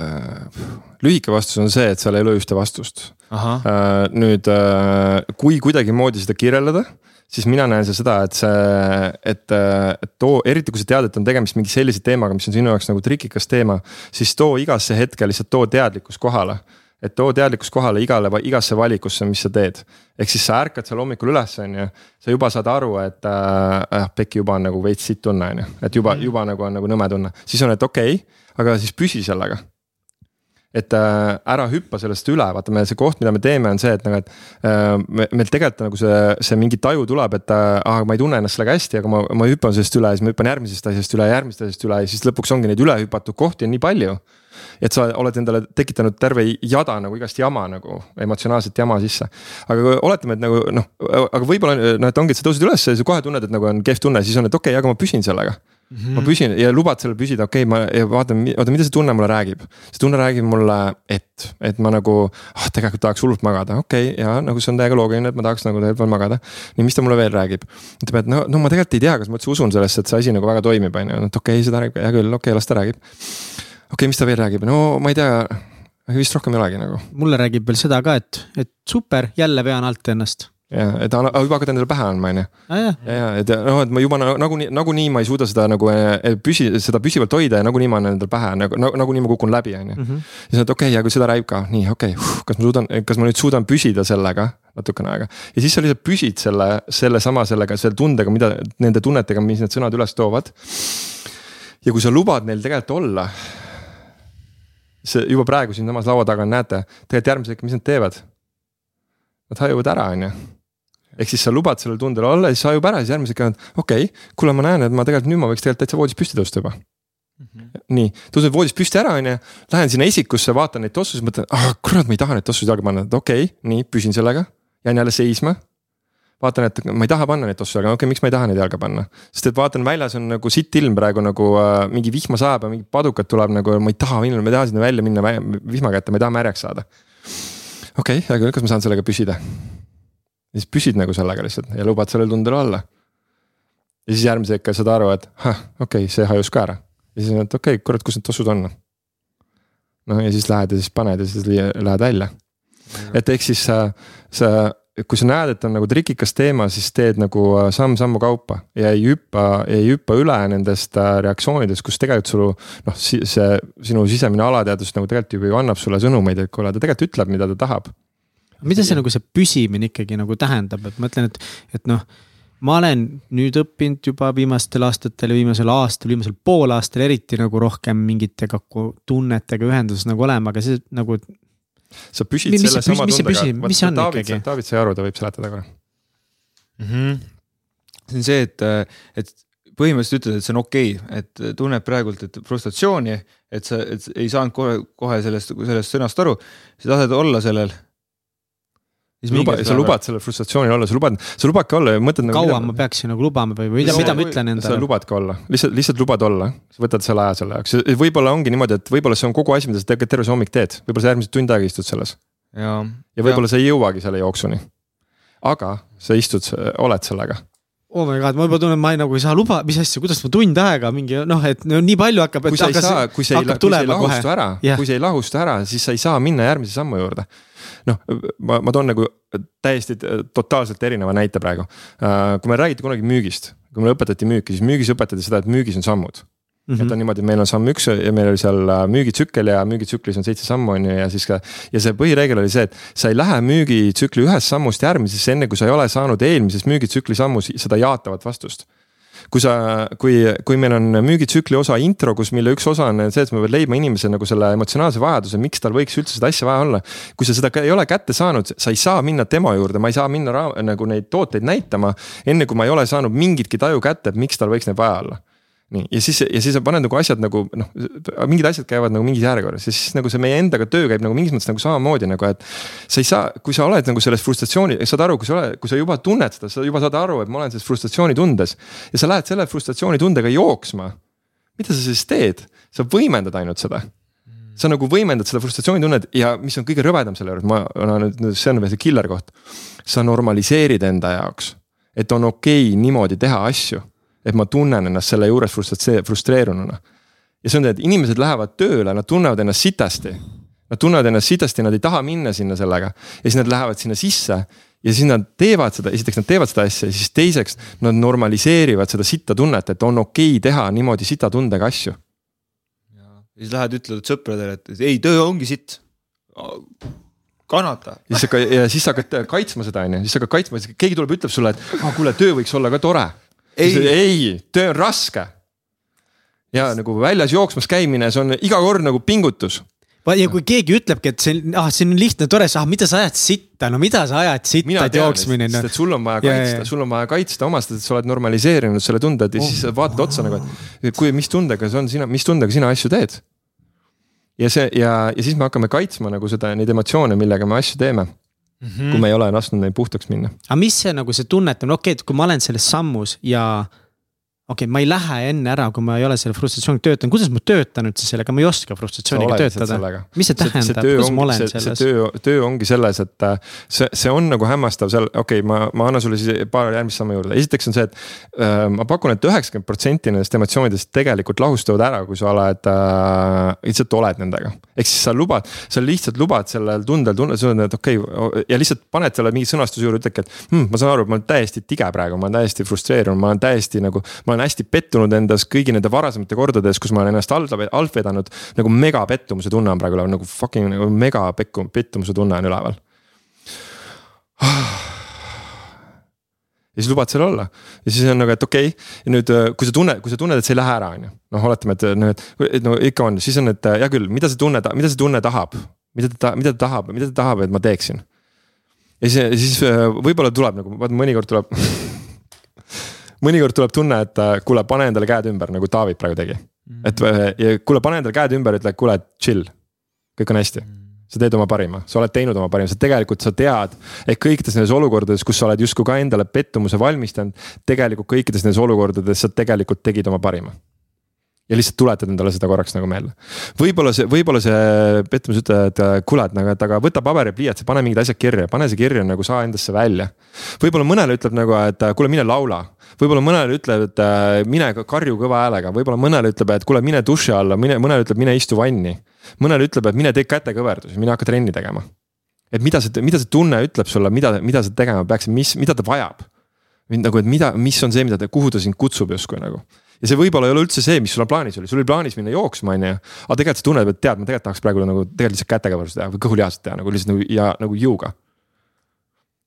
S3: äh, lühike vastus on see, et seal ei ole ühte vastust. Äh, nüüd äh, kui kuidagimoodi seda kirjeldada siis mina näen seda, et see, et, et too, eriti kui sa tead, et on tegemist mingi sellise teemaga, mis on sinu jaoks nagu trikikas teema, siis too igasse hetke lihtsalt too teadlikkus kohale et too teadlikkus kohale igale, igasse valikusse, mis sa teed. ehk siis sa ärkad seal hommikul üles, on ju, sa juba saad aru, et äh, äh pekki juba on nagu veits sitt tunne, on ju, et juba, juba nagu on nagu nõme tunne, siis on, et okei okay,, aga siis püsi sellega et äh, ära hüppa sellest üle, vaata, me see koht, mida me teeme, on see, et nagu, et äh, me, meil tegelikult nagu see, see mingi taju tuleb, et ah, ma ei tunne ennast sellega hästi, aga ma, ma hüppan sellest üle ja siis ma hüppan järgmisest asjast üle, järgmisest asjast üle ja siis lõpuks ongi neid üle hüpatud kohti on nii palju. Et sa oled endale tekitanud terve jada nagu igast jama nagu, emotsionaalset jama sisse. aga oletame, et nagu noh, aga võib-olla noh, et ongi, et sa tõused üles ja sa kohe tunned, et nagu on kehv tunne, siis on, et okei okay,, aga ma püsin sellega Mm -hmm. ma püsin ja lubad sellel püsida, okei okay,, ma vaatan, oota, mida see tunne mulle räägib. see tunne räägib mulle, et, et ma nagu, ah tegelikult tahaks hullult magada, okei okay,, ja nagu see on täiega loogiline, et ma tahaks nagu tegelikult veel magada. nii, mis ta mulle veel räägib? ütleb, et no, no ma tegelikult ei tea, kas ma üldse usun sellesse, et see asi nagu väga toimib, on ju, et okei okay,, seda räägib, hea küll, okei okay,, las ta räägib okei okay,, mis ta veel räägib, no ma ei tea, vist rohkem ei olegi nagu.
S2: mulle räägib veel seda ka, et, et super, jälle vean alt ennast
S3: ja, et juba hakkad endale pähe andma, on ju. ja, ja, et noh, et ma juba nagunii, nagunii ma ei suuda seda nagu eh, püsi, seda püsivalt hoida ja nagunii ma annan endale pähe nagu, nagunii ma kukun läbi, on ju. Mhm. siis on, et okei okay,, aga seda räägib ka, nii okei okay,, kas ma suudan, kas ma nüüd suudan püsida sellega natukene aega. ja siis sa lihtsalt püsid selle, sellesama sellega, selle tundega, mida nende tunnetega, mis need sõnad üles toovad. ja kui sa lubad neil tegelikult olla see juba praegu siinsamas laua taga näete, tegelikult järgmisel hetkel, mis nad teevad? Nad hajuvad ära, on ju. Ehk siis sa lubad sellel tundel olla ja siis hajub ära, siis hetkel on okei okay,, kuule, ma näen, et ma tegelikult nüüd ma võiks tegelikult täitsa voodist püsti tõusta juba mm. -hmm. nii, tõusen voodist püsti ära, on ju, lähen sinna esikusse, vaatan neid tossusid, mõtlen, ah kurat, ma ei taha neid tossusid jalga panna, okei okay,, nii, püsin sellega. jään jälle seisma vaatan, et ma ei taha panna neid tossu, aga okei okay,, miks ma ei taha neid jalga panna. sest et vaatan, väljas on nagu sitt ilm praegu nagu äh, mingi vihma sajab ja mingi padukad tuleb nagu, ma ei taha minna, ma ei taha sinna välja minna vihma kätte, ma ei taha märjaks saada. okei okay,, küll, kas ma saan sellega püsida? Siis püsid nagu sellega lihtsalt ja lubad sellel tundel olla. ja siis järgmise hetkel saad aru, et okei okay,, see hajus ka ära. ja siis on, et okei okay,, kurat, kus need tossud on? noh, ja siis lähed ja siis paned ja siis lähed välja. et ehk siis sa, sa kui sa näed, et on nagu trikikas teema, siis teed nagu äh, samm-sammu kaupa ja ei hüppa, ei hüppa üle nendest äh, reaktsioonidest, kus tegelikult sul noh, see sinu sisemine alateadvus nagu tegelikult ju annab sulle sõnumeid, et kuule, ta tegelikult ütleb, mida ta tahab.
S2: Mida see nagu see püsimine ikkagi nagu tähendab, et ma ütlen, et, et noh ma olen nüüd õppinud juba viimastel aastatel, viimasel aastal, viimasel poolaastal eriti nagu rohkem mingitega tunnetega ühenduses nagu olema, aga see nagu
S3: sa püsid mis, selle sama tundega. on David? David sai aru, ta võib seletada korra
S1: mm. -hmm. see on see, et, et põhimõtteliselt ütled, et see on okei okay,, et tunned praegult, et frustratsiooni, et sa, et ei saanud kohe, kohe sellest, sellest sõnast aru, sa tahad olla sellel
S3: luba, sa lubad sellel frustratsioonil olla, sa lubad, sa lubadki olla ja mõtled
S2: nagu. kaua mida... ma peaksin nagu lubama või, või mida, mida ma ütlen endale?
S3: sa lubadki olla, lihtsalt, lihtsalt lubad olla, sa võtad selle aja selle jaoks, võib-olla ongi niimoodi, et võib-olla see on kogu asi, mida sa tegelikult terve see hommik teed, võib-olla sa järgmised tund aega istud selles. ja, ja võib-olla sa ei jõuagi selle jooksuni. aga sa istud, oled sellega
S2: oh my god, ma juba tunnen, ma ei, nagu ei saa luba, mis asja, kuidas ma tund aega mingi noh, et no, nii palju hakkab.
S3: kui sa ei saa, kui see ei, kui see ei lahustu ära yeah., kui see ei lahustu ära, siis sa ei saa minna järgmise sammu juurde. Noh, ma, ma toon nagu täiesti totaalselt erineva näite praegu. Äh, kui me räägiti kunagi müügist, kui meile õpetati müüki, siis müügis õpetati seda, et müügis on sammud Mm -hmm. et on niimoodi, et meil on samm üks ja meil oli seal äh, müügitsükkel ja müügitsüklis on seitse sammu on ju ja siis ka. ja see põhireegel oli see, et sa ei lähe müügitsükli ühest sammust järgmisesse, enne kui sa ei ole saanud eelmises müügitsükli sammus seda jaatavat vastust kui sa, kui, kui meil on müügitsükli osa intro, kus, mille üks osa on see, et me peame leidma inimese nagu selle emotsionaalse vajaduse, miks tal võiks üldse seda asja vaja olla. kui sa seda ei ole kätte saanud, sa ei saa minna tema juurde, ma ei saa minna nagu neid tooteid näitama. enne kui ma ei ole saanud mingitki taju kätte, et miks tal võiks neid vaja olla nii, ja siis, ja siis sa paned nagu asjad nagu noh, mingid asjad käivad nagu mingis järjekorras ja siis nagu see meie endaga töö käib nagu mingis mõttes nagu samamoodi nagu, et. sa ei saa, kui sa oled nagu selles frustratsiooni, saad aru, kui sa oled, kui sa juba tunned seda, sa juba saad aru, et ma olen selles frustratsiooni tundes. ja sa lähed selle frustratsiooni tundega jooksma. mida sa siis teed, sa võimendad ainult seda sa nagu võimendad seda frustratsioonitunnet ja mis on kõige rõvedam selle juures, ma, no nüüd see on veel see killer koht. sa normaliseerid enda jaoks, et on okei okay niimoodi teha asju et ma tunnen ennast selle juures frustreerununa. ja see on, et inimesed lähevad tööle, nad tunnevad ennast sitasti. Nad tunnevad ennast sitasti, nad ei taha minna sinna sellega ja siis nad lähevad sinna sisse ja siis nad teevad seda, esiteks nad teevad seda asja ja siis teiseks nad normaliseerivad seda sitta tunnet, et on okei okay teha niimoodi sita tundega asju.
S1: ja siis lähed, ütled sõpradele, et ei, töö ongi sitt kannata.
S3: ja siis hakkad ja siis hakkad kaitsma seda on ju, siis hakkad kaitsma, keegi tuleb, ütleb sulle, et ah, kuule, töö võiks olla ka tore ei, ei, töö on raske. ja nagu väljas jooksmas käimine, see on iga kord nagu pingutus
S2: ja kui keegi ütlebki, et see ah, see on lihtne, tore, ah, mida sa ajad sitta, no mida sa ajad sitta, et jooksmine
S3: sest et sul on vaja kaitsta, sul on vaja kaitsta omast, et sa oled normaliseerinud selle tunde, et ja oh. siis vaatad otsa nagu, et kui, mis tundega see on sina, mis tundega sina asju teed. ja see ja, ja siis me hakkame kaitsma nagu seda, neid emotsioone, millega me asju teeme mm. -hmm. kui me ei ole lasknud neil puhtaks minna.
S2: aga mis see nagu see tunnetamine, okei okay,, et kui ma olen selles sammus ja okei okay,, ma ei lähe enne ära, kui ma ei ole selle frustratsiooniga töötanud, kuidas ma töötan üldse sellega, ma ei oska frustratsiooniga töötada. mis see tähendab, kuidas ma olen selles?
S3: töö, töö ongi selles, et äh, see, see on nagu hämmastav seal, okei okay,, ma, ma annan sulle siis paar järgmist sammu juurde, esiteks on see, et äh,. ma pakun et, et üheksakümmend protsenti nendest emotsioonidest tegelikult lahustuvad ära, kui sa oled äh,, lihtsalt oled nendega. ehk siis sa lubad, sa lihtsalt lubad sellel tundel tunne, sa oled, et okei okay, ja lihtsalt paned selle mingi sõnastuse juurde, ütledki, et hm, ma saan aru, ma olen täiesti tige praegu, ma olen täiesti frustreerunud, ma olen täiesti nagu, ma olen olen hästi pettunud endas kõigi nende varasemate kordades, kus ma olen ennast alt, alt vedanud. nagu mega pettumuse tunne on praegu üleval, nagu fucking nagu mega pekku, pettumuse tunne on üleval. ja siis lubad seal olla ja siis on nagu, et okei okay. nüüd, äh, kui sa tunned, kui sa tunned, et see ei lähe ära, on ju. noh, oletame, et noh, et no ikka on, siis on, et hea küll, mida see tunne, mida see tunne tahab, mida ta, mida ta tahab, mida ta tahab, et ma teeksin. ja siis, siis äh, võib-olla tuleb nagu, vaata mõnikord tuleb [laughs] mõnikord tuleb tunne, et kuule, pane endale käed ümber, nagu David praegu tegi. Mm.. et kuule, pane endale käed ümber, ütle, kuule, chill, kõik on hästi. Mm. Sa teed oma parima, sa oled teinud oma parima, sa tegelikult sa tead, et kõikides nendes olukordades, kus sa oled justkui ka endale pettumuse valmistanud. tegelikult kõikides nendes olukordades sa tegelikult tegid oma parima ja lihtsalt tuletad endale seda korraks nagu meelde. võib-olla see, võib-olla see pettumus ütleb, et äh, kuule, et nagu, et aga võta paber ja pliiats ja pane mingid asjad kirja, pane see kirja nagu saa endasse välja. võib-olla mõnele ütleb nagu, et äh, kuule, mine laula. võib-olla mõnele ütleb, et äh, mine karju kõva häälega, võib-olla mõnele ütleb, et kuule, mine duši alla, mine, mõnele ütleb, mine istu vanni. mõnele ütleb, et mine tee kätekõverdusi, mine hakka trenni tegema. et mida see, mida see tunne ütleb sulle, mida, mida sa tegema peaksid, mis, mida ta vajab nagu, et mida, mis on see, mida ta, kuhu ta sind kutsub justkui nagu ja see võib-olla ei ole üldse see, mis sul on plaanis oli, sul oli plaanis minna jooksma, on ju. aga tegelikult sa tunned, et tead, ma tegelikult tahaks praegu nagu tegelikult lihtsalt kätega võrdlust teha või kõhulihased teha nagu lihtsalt nagu ja nagu jõuga.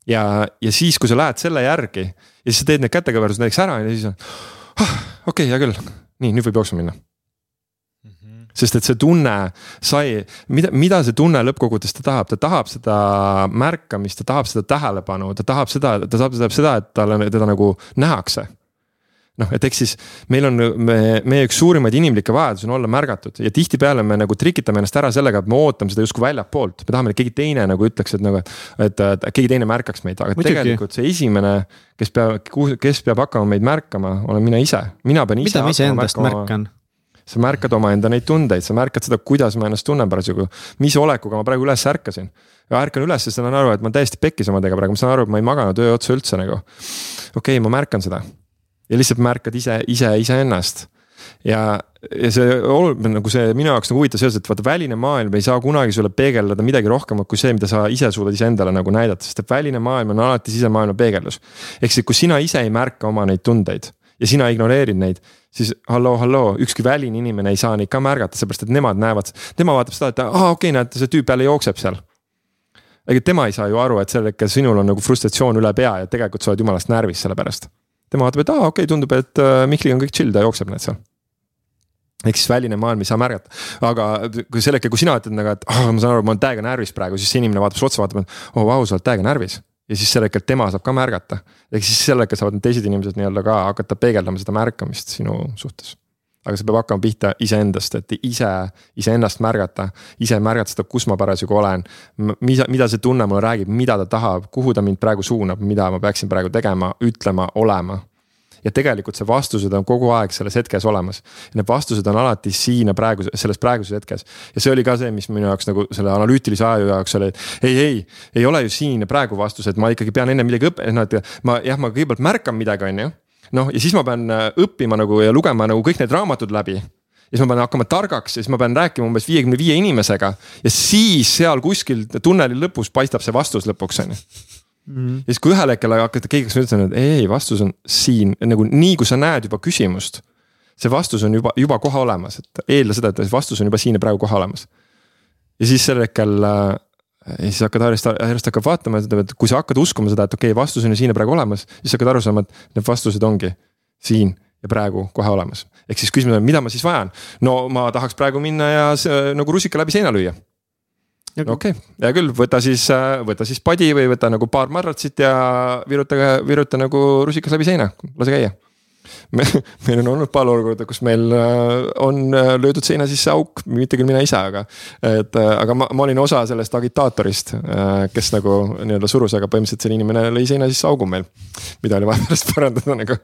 S3: ja, ja siis, kui sa lähed selle järgi ja siis sa teed need kätekõverdused näiteks ära ja siis on ah,, okei okay,, hea küll, nii nüüd võib jooksma minna mhm. sest et see tunne sai, mida, mida see tunne lõppkokkuvõttes ta tahab, ta tahab seda märkamist, ta tahab seda tähelepanu, ta tahab seda, ta tahab, ta tahab seda, et talle, teda nagu nähakse noh, et eks siis meil on, me, meie üks suurimaid inimlikke vajadusi on olla märgatud ja tihtipeale me nagu trikitame ennast ära sellega, et me ootame seda justkui väljapoolt. me tahame, et keegi teine nagu ütleks, et nagu, et, keegi teine märkaks meid, aga Muidugi. tegelikult see esimene, kes peab, kes peab hakkama meid märkama, olen mina ise, mina pean ise.
S2: mida ma iseendast märkan?
S3: sa märkad omaenda neid tundeid, sa märkad seda, kuidas ma ennast tunnen parasjagu, mis olekuga ma praegu üles ärkasin. ärkan üles ja saan aru, et ma täiesti pekkis omadega praegu, ma saan aru, et ma ei maganud öö otsa üldse nagu. okei okay,, ma märkan seda ja lihtsalt märkad ise, ise iseennast ja, ja see nagu see minu jaoks nagu huvitav seoses, et vaata väline maailm ei saa kunagi sulle peegeldada midagi rohkemat kui see, mida sa ise suudad iseendale nagu näidata, sest et väline maailm on alati sisemaailma peegeldus. ehk siis, kui sina ise ei märka oma neid tundeid ja sina ignoreerid neid, siis halloo, halloo, ükski väline inimene ei saa neid ka märgata, seepärast et nemad näevad, tema vaatab seda, et aa okei okay,, näed, see tüüp jälle jookseb seal ega tema ei saa ju aru, et sel hetkel sinul on nagu frustratsioon üle pea ja tegelikult sa oled jumalast närvis selle pärast. Tema vaatab, et aa okei okay,, tundub, et äh, Mihkliga on kõik chill, ta jookseb näed seal ehk siis väline maailm ei saa märgata, aga kui sel hetkel, kui sina ütled nagu, et oh, ma saan aru, ma olen täiega närvis praegu, siis see inimene vaatab sulle otsa, vaatab, et oo oh, vau, sa oled täiega närvis. ja siis sel hetkel tema saab ka märgata, ehk siis sel hetkel saavad need teised inimesed nii-öelda ka hakata peegeldama seda märkamist sinu suhtes. Aga see peab hakkama pihta iseendast, et ise, iseennast märgata, ise märgata seda, kus ma parasjagu olen. mida, mida see tunne mulle räägib, mida ta tahab, kuhu ta mind praegu suunab, mida ma peaksin praegu tegema, ütlema, olema ja tegelikult see vastused on kogu aeg selles hetkes olemas. Need vastused on alati siin ja praegu, selles praeguses hetkes. ja see oli ka see, mis minu jaoks nagu selle analüütilise aju jaoks oli, et ei, ei, ei ole ju siin ja praegu vastused, ma ikkagi pean enne midagi õppima, noh ma jah, ma kõigepealt märkan midagi, on ju. Noh, ja siis ma pean äh, õppima nagu ja lugema nagu kõik need raamatud läbi ja siis ma pean hakkama targaks ja siis ma pean rääkima umbes viiekümne viie inimesega ja siis seal kuskil tunneli lõpus paistab see vastus lõpuks on ju mm.. ja siis, kui ühel hetkel hakata, keegi ütlema, et ei, vastus on siin nagu nii, kui sa näed juba küsimust. see vastus on juba, juba kohe olemas, et eelda seda, et vastus on juba siin ja praegu kohe olemas. ja siis sel hetkel äh, ja siis hakkad järjest, järjest hakkab vaatama, et ütleb, et kui sa hakkad uskuma seda, et okei okay,, vastus on ju siin ja praegu olemas, siis hakkad aru saama, et need vastused ongi siin ja praegu kohe olemas. ehk siis küsimus on, mida ma siis vajan? no ma tahaks praegu minna ja see, nagu rusika läbi seina lüüa okei okay., hea küll, võta siis, äh, võta siis padi või võta nagu paar madratsit ja viruta, viruta nagu rusikas läbi seina, lase käia me, meil on olnud paar olukorda, kus meil äh, on äh, löödud seina sisse auk, mitte küll mina ise, aga. et äh, aga ma, ma olin osa sellest agitaatorist, kes nagu nii-öelda surus, aga põhimõtteliselt see inimene lõi seina sisse augu meil. mida oli vaja [laughs] pärast parandada nagu,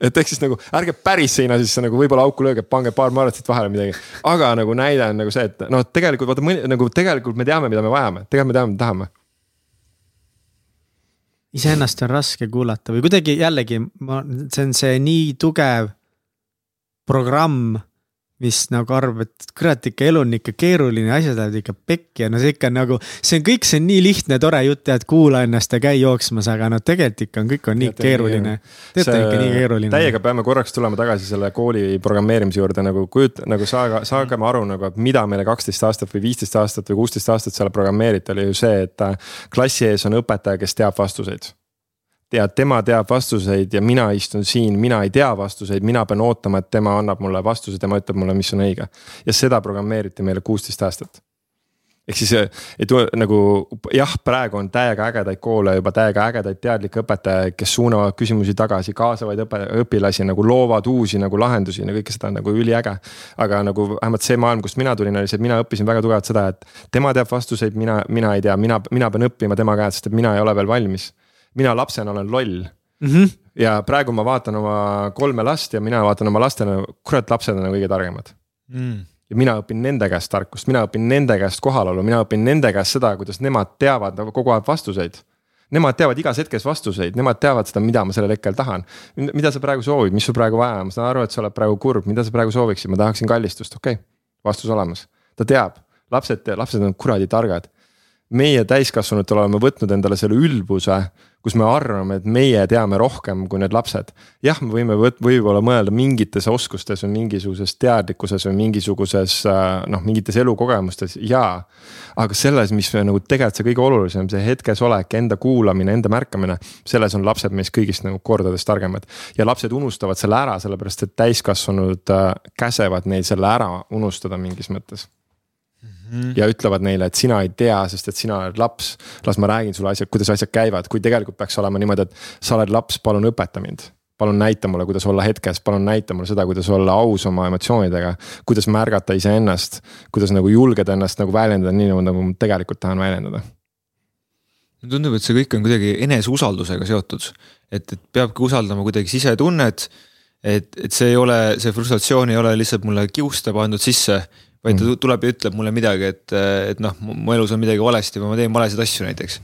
S3: et ehk siis nagu ärge päris seina sisse nagu võib-olla auku lööge, pange paar marratsit vahele midagi. aga nagu näide on nagu see, et noh, tegelikult vaata nagu tegelikult me teame, mida me vajame, tegelikult me teame, mida tahame
S2: iseennast on raske kuulata või kuidagi jällegi ma, see on see nii tugev programm mis nagu arvab, et kurat ikka elu on ikka keeruline, asjad lähevad ikka pekki ja no see ikka nagu. see on kõik, see on nii lihtne, tore jutt, tead, kuula ennast ja käi jooksmas, aga no tegelikult ikka on, kõik on nii ja, keeruline. tegelikult on ikka nii keeruline.
S3: täiega peame korraks tulema tagasi selle kooli programmeerimise juurde nagu kujut-, nagu saage, saagem aru nagu, et mida meile kaksteist aastat või viisteist aastat või kuusteist aastat seal programmeeriti, oli ju see, et äh, klassi ees on õpetaja, kes teab vastuseid ja tema teab vastuseid ja mina istun siin, mina ei tea vastuseid, mina pean ootama, et tema annab mulle vastuse, tema ütleb mulle, mis on õige. ja seda programmeeriti meile kuusteist aastat. ehk siis, et nagu jah, praegu on täiega ägedaid koole juba täiega ägedaid teadlikke õpetajaid, kes suunavad küsimusi tagasi, kaasavaid õpe, õpilasi nagu loovad uusi nagu lahendusi ja kõike seda on nagu üliäge. aga nagu vähemalt see maailm, kust mina tulin, oli see, et mina õppisin väga tugevalt seda, et tema teab vastuseid, mina, mina ei tea, mina, mina pean õppima tema käest, sest et mina ei ole veel valmis mina lapsena olen loll mm. -hmm. ja praegu ma vaatan oma kolme last ja mina vaatan oma lastele, kurat, lapsed on kõige targemad mm. ja mina õpin nende käest tarkust, mina õpin nende käest kohalolu, mina õpin nende käest seda, kuidas nemad teavad kogu aeg vastuseid Nemad teavad igas hetkes vastuseid, nemad teavad seda, mida ma sellel hetkel tahan. mida sa praegu soovid, mis sul praegu vaja on, ma saan aru, et sa oled praegu kurb, mida sa praegu sooviksid, ma tahaksin kallistust, okei okay., vastus olemas. ta teab, lapsed, lapsed on kuradi targad. Meie täiskasvanutena oleme võtnud endale selle ülbuse kus me arvame, et meie teame rohkem kui need lapsed. jah, me võime võib-olla mõelda mingites oskustes või mingisuguses teadlikkuses või mingisuguses äh, noh, mingites elukogemustes, jaa. aga selles, mis nagu tegelikult see kõige olulisem, see hetkes olek, enda kuulamine, enda märkamine. selles on lapsed meist kõigist nagu kordades targemad. ja lapsed unustavad selle ära, sellepärast et täiskasvanud äh, käsevad neil selle ära unustada mingis mõttes mm. ja ütlevad neile, et sina ei tea, sest et sina oled laps. las ma räägin sulle asjad, kuidas asjad käivad, kui tegelikult peaks olema niimoodi, et sa oled laps, palun õpeta mind palun näita mulle, kuidas olla hetkes, palun näita mulle seda, kuidas olla aus oma emotsioonidega. kuidas märgata iseennast, kuidas nagu julgeda ennast nagu väljendada nii nagu ma tegelikult tahan väljendada.
S1: mulle tundub, et see kõik on kuidagi eneseusaldusega seotud, et, et peabki usaldama kuidagi sisetunnet. et, et see ei ole, see frustratsioon ei ole lihtsalt mulle kiuste pandud sisse vaid ta tuleb ja ütleb mulle midagi, et, et noh, mu elus on midagi valesti või ma teen valesid asju näiteks.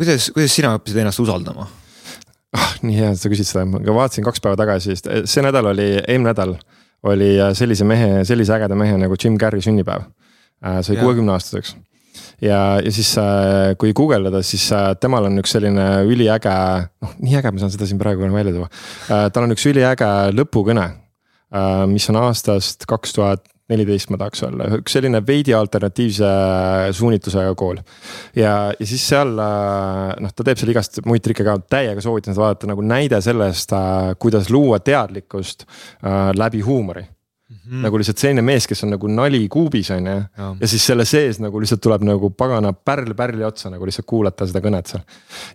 S1: kuidas, kuidas sina õppisid ennast usaldama?
S3: ah, nii hea, et sa küsid seda, ma vaatasin kaks päeva tagasi, see nädal oli, eelmine nädal oli sellise mehe, sellise ägeda mehe nagu Jim Carrey sünnipäev. Äh, sai kuuekümne aastaseks ja, ja siis kui guugeldada, siis temal on üks selline üliäge, noh nii äge, ma saan seda siin praegu välja tuua. tal on üks üliäge lõpukõne, mis on aastast kaks tuhat neliteist ma tahaks olla, üks selline veidi alternatiivse suunitlusega kool. ja, ja siis seal noh, ta teeb seal igast muid trikke ka, täiega soovitan seda vaadata nagu näide sellest, kuidas luua teadlikkust läbi huumori Mm. nagu lihtsalt selline mees, kes on nagu nali kuubis on ju. ja siis selle sees nagu lihtsalt tuleb nagu pagana pärl pärli otsa nagu lihtsalt kuulata seda kõnet seal.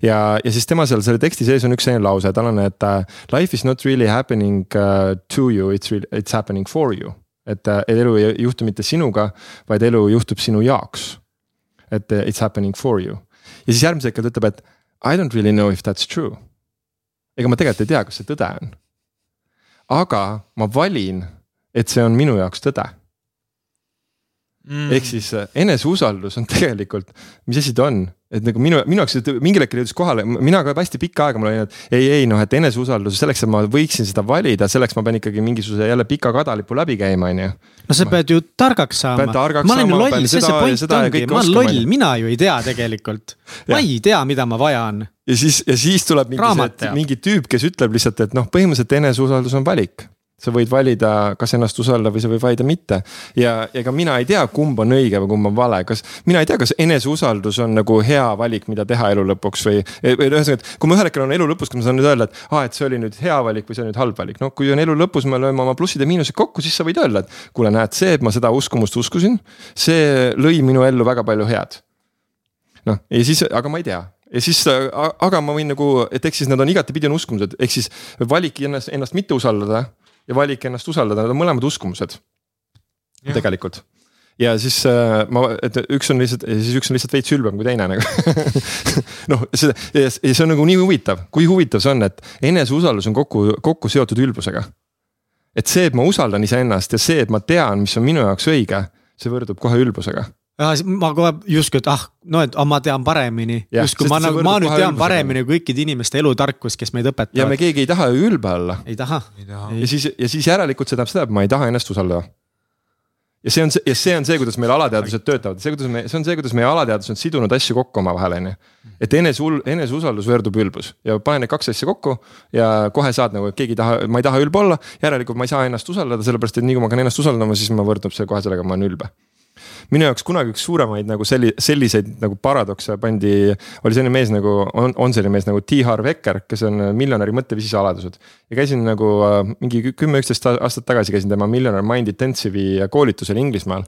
S3: ja, ja siis tema seal selle teksti sees on üks selline lause, tal on, et uh, life is not really happening uh, to you, it's really, it's happening for you et, äh, et elu ei juhtu mitte sinuga, vaid elu juhtub sinu jaoks. et äh, it's happening for you ja siis järgmisel hetkel ta ütleb, et I don't really know if that's true. ega ma tegelikult ei tea, kas see tõde on. aga ma valin, et see on minu jaoks tõde mm.. ehk siis äh, eneseusaldus on [laughs] tegelikult, mis asi ta on, et nagu minu, minu jaoks mingil hetkel jõudis kohale, mina ka hästi pikka aega mul oli, et ei, ei noh, et eneseusaldus selleks, et ma võiksin seda valida, selleks ma pean ikkagi mingisuguse jälle pika kadalipu läbi käima, on ju.
S2: no sa pead ju targaks saama. ma olen loll, see see point ongi, ma olen loll, mina ju ei tea tegelikult. ma ei tea, mida ma vajan.
S3: ja siis, ja siis tuleb mingi, mingi tüüp, kes ütleb lihtsalt, et noh, põhimõtteliselt eneseusaldus on valik sa võid valida, kas ennast usaldada või sa võid valida mitte. ja ega mina ei tea, kumb on õige või kumb on vale, kas, mina ei tea, kas eneseusaldus on nagu hea valik, mida teha elu lõpuks või. või ühesõnaga, et kui ma ühel hetkel on elu lõpus, kas ma saan nüüd öelda, et aa ah,, et see oli nüüd hea valik või see on nüüd halb valik, noh, kui on elu lõpus, me lööme oma plussid ja miinused kokku, siis sa võid öelda, et kuule, näed, see, et ma seda uskumust uskusin, see lõi minu ellu väga palju head. noh, ja siis, aga ma ei tea ja siis, aga ma võin nagu, et ehk siis nad on igatepidi on uskumused, ehk siis valik ennast, ennast mitte usaldada ja valik ennast usaldada, need on mõlemad uskumused. tegelikult. Ja siis äh, ma, et üks on lihtsalt, siis üks on lihtsalt veits ülbem kui teine nagu. [laughs] Noh, see ja see on nagu nii huvitav, kui huvitav see on, et eneseusaldus on kokku, kokku seotud ülbusega. et see, et ma usaldan iseennast ja see, et ma tean, mis on minu jaoks õige, see võrdub kohe ülbusega
S2: ma kohe justkui, et ah, no et ah, ma tean paremini. justkui ma nagu, ma nüüd tean paremini kõikide inimeste elutarkust, kes meid õpetavad.
S3: ja me keegi ei taha ju ülbe olla.
S2: ei taha.
S3: ja siis, ja siis järelikult see tähendab seda, et ma ei taha ennast usaldada ja see on see ja see on see, kuidas meil alateadused töötavad, see, kuidas me, see on see, kuidas meie alateadus on sidunud asju kokku omavahel, on ju. et enese, eneseusaldus võrdub ülbus ja pane need kaks asja kokku ja kohe saad nagu, et keegi ei taha, ma ei taha ülbe olla. järelikult ma ei saa ennast usaldada, sellepärast et nii kui ma hakkan ennast usaldama, siis ma võrdub see kohe sellega, ma olen ülbe minu jaoks kunagi üks suuremaid nagu selli-, selliseid nagu paradokse pandi, oli selline mees nagu, on, on selline mees nagu T. Harv Eker, kes on miljonäri mõtteviisi saladused. ja käisin nagu äh, mingi kümme, üksteist aastat tagasi käisin tema Millionaire Mind Intensive'i koolitusel Inglismaal.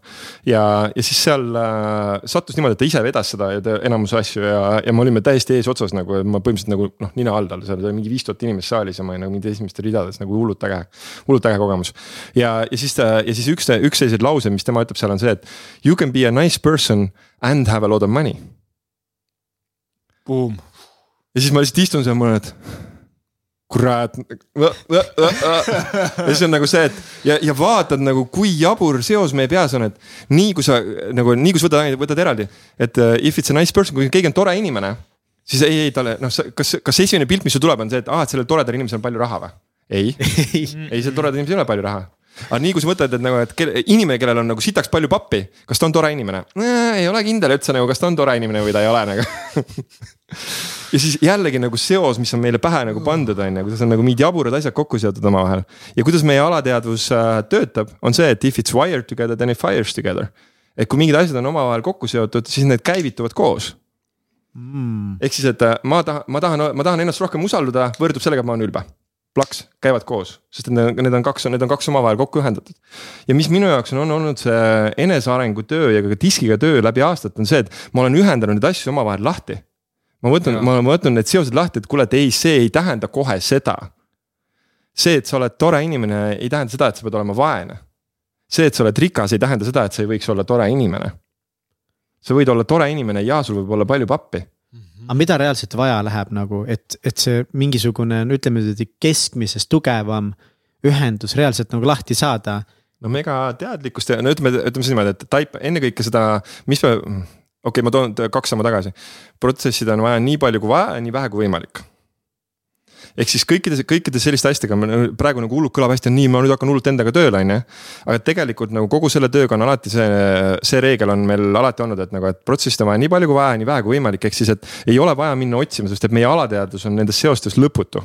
S3: ja, ja siis seal äh, sattus niimoodi, et ta ise vedas seda ja enamus asju ja, ja me olime täiesti eesotsas nagu, ma põhimõtteliselt nagu noh, nina all tal, seal oli mingi viis tuhat inimest saalis ja ma olin nagu mingi esimestes ridades nagu hullult äge, hullult äge kogemus. ja, ja siis ta ja siis üks, üks selliseid lauseid, mis tema ütleb seal on see, et you can be a nice person and have a lot of money.
S1: Boom.
S3: ja siis ma lihtsalt istun seal, mul on, et kurat. ja siis on nagu see, et ja, ja vaatad nagu, kui jabur seos meie peas on, et nii kui sa nagu nii kui sa võtad, võtad eraldi, et uh, if it's a nice person, kui keegi on tore inimene. siis ei, ei talle noh, kas, kas esimene pilt, mis sul tuleb, on see, et aa ah,, et sellel toredal inimesel on palju raha või? ei [laughs] ei, ei, sellel toredal inimesel ei ole palju raha aga nii kui sa mõtled, et nagu, et kelle, inimene, kellel on nagu sitaks palju pappi, kas ta on tore inimene? ei ole kindel üldse nagu, kas ta on tore inimene või ta ei ole nagu [laughs] ja siis jällegi nagu seos, mis on meile pähe nagu pandud, on ju, kuidas on nagu mingid jaburad asjad kokku seotud omavahel. ja kuidas meie alateadvus äh, töötab, on see, et if it's wired together, then it fires together. et kui mingid asjad on omavahel kokku seotud, siis need käivituvad koos mm.. ehk siis, et äh, ma tahan, ma tahan, ma tahan ennast rohkem usaldada, võrdub sellega, et ma olen ülbe plaks käivad koos, sest need, need on kaks, need on kaks omavahel kokku ühendatud. ja mis minu jaoks on, on olnud see enesearengu töö ja ka diskiga töö läbi aastate on see, et ma olen ühendanud neid asju omavahel lahti. ma võtan, ma olen võtnud need seosed lahti, et kuule, et ei, see ei tähenda kohe seda. see, et sa oled tore inimene, ei tähenda seda, et sa pead olema vaene. see, et sa oled rikas, ei tähenda seda, et sa ei võiks olla tore inimene. sa võid olla tore inimene ja sul võib olla palju pappi
S2: aga mida reaalselt vaja läheb nagu, et, et see mingisugune, no ütleme niimoodi keskmisest tugevam ühendus reaalselt nagu lahti saada.
S3: no mega teadlikkust ja no ütleme, ütleme siis niimoodi, et taip ennekõike seda, mis me, okei okay,, ma toon kaks sammu tagasi. protsessida on vaja nii palju kui vaja ja nii vähe kui võimalik ehk siis kõikides, kõikides selliste asjadega praegu nagu hullult kõlab hästi, nii, ma nüüd hakkan hullult endaga tööle, on ju. aga tegelikult nagu kogu selle tööga on alati see, see reegel on meil alati olnud, et nagu, et protsessida on vaja nii palju kui vaja, nii vähe kui võimalik, ehk siis, et ei ole vaja minna otsima, sest et meie alateadvus on nendes seostes lõputu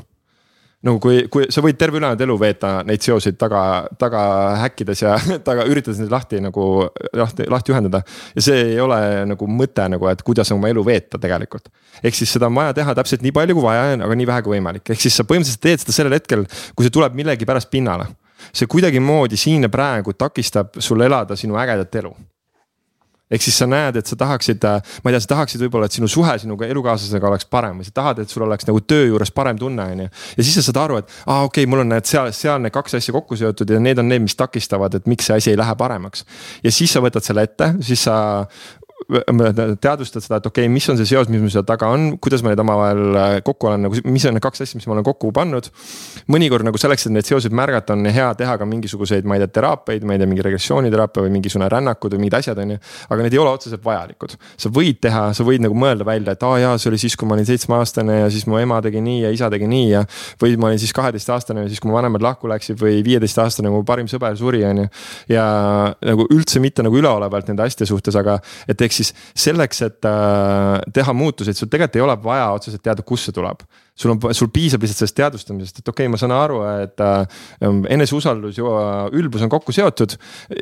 S3: nagu kui, kui sa võid terve ülejäänud elu veeta neid seoseid taga, taga häkkides ja [laughs] taga üritades neid lahti nagu lahti, lahti ühendada. ja see ei ole nagu mõte nagu, et kuidas oma elu veeta tegelikult. ehk siis seda on vaja teha täpselt nii palju kui vaja, aga nii vähe kui võimalik, ehk siis sa põhimõtteliselt teed seda sellel hetkel, kui see tuleb millegipärast pinnale. see kuidagimoodi siin ja praegu takistab sul elada sinu ägedat elu ehk siis sa näed, et sa tahaksid, äh, ma ei tea, sa tahaksid võib-olla, et sinu suhe sinuga elukaaslasega oleks parem või sa tahad, et sul oleks nagu töö juures parem tunne, on ju. ja siis sa saad aru, et aa ah, okei okay,, mul on need seal, seal need kaks asja kokku seotud ja need on need, mis takistavad, et miks see asi ei lähe paremaks. ja siis sa võtad selle ette, siis sa teadvustad seda, et okei okay,, mis on see seos, mis mul seal taga on, kuidas ma neid omavahel äh, kokku olen nagu, mis on need kaks asja, mis ma olen kokku pannud. mõnikord nagu selleks, et neid seoseid märgata, on hea teha ka mingisuguseid, ma ei tea, teraapiaid, ma ei tea, mingi regressiooniteraapia või mingisugune rännakud või mingid asjad, on ju. aga need ei ole otseselt vajalikud. sa võid teha, sa võid nagu mõelda välja, et aa jaa, see oli siis, kui ma olin seitsmeaastane ja siis mu ema tegi nii ja isa tegi nii ja. või ma olin siis kaheteistaastane ja siis, kui mu vanemad lahku läksid või viieteistaastane, mu parim sõber suri, on ju. ja nagu üldse mitte nagu üleolevalt nende asjade suhtes, aga et eks ehk siis selleks, et äh, teha muutuseid, sul tegelikult ei ole vaja otseselt teada, kust see tuleb. sul on, sul piisab lihtsalt sellest teadvustamisest, et okei okay,, ma saan aru, et äh, eneseusaldus ja ülbus on kokku seotud.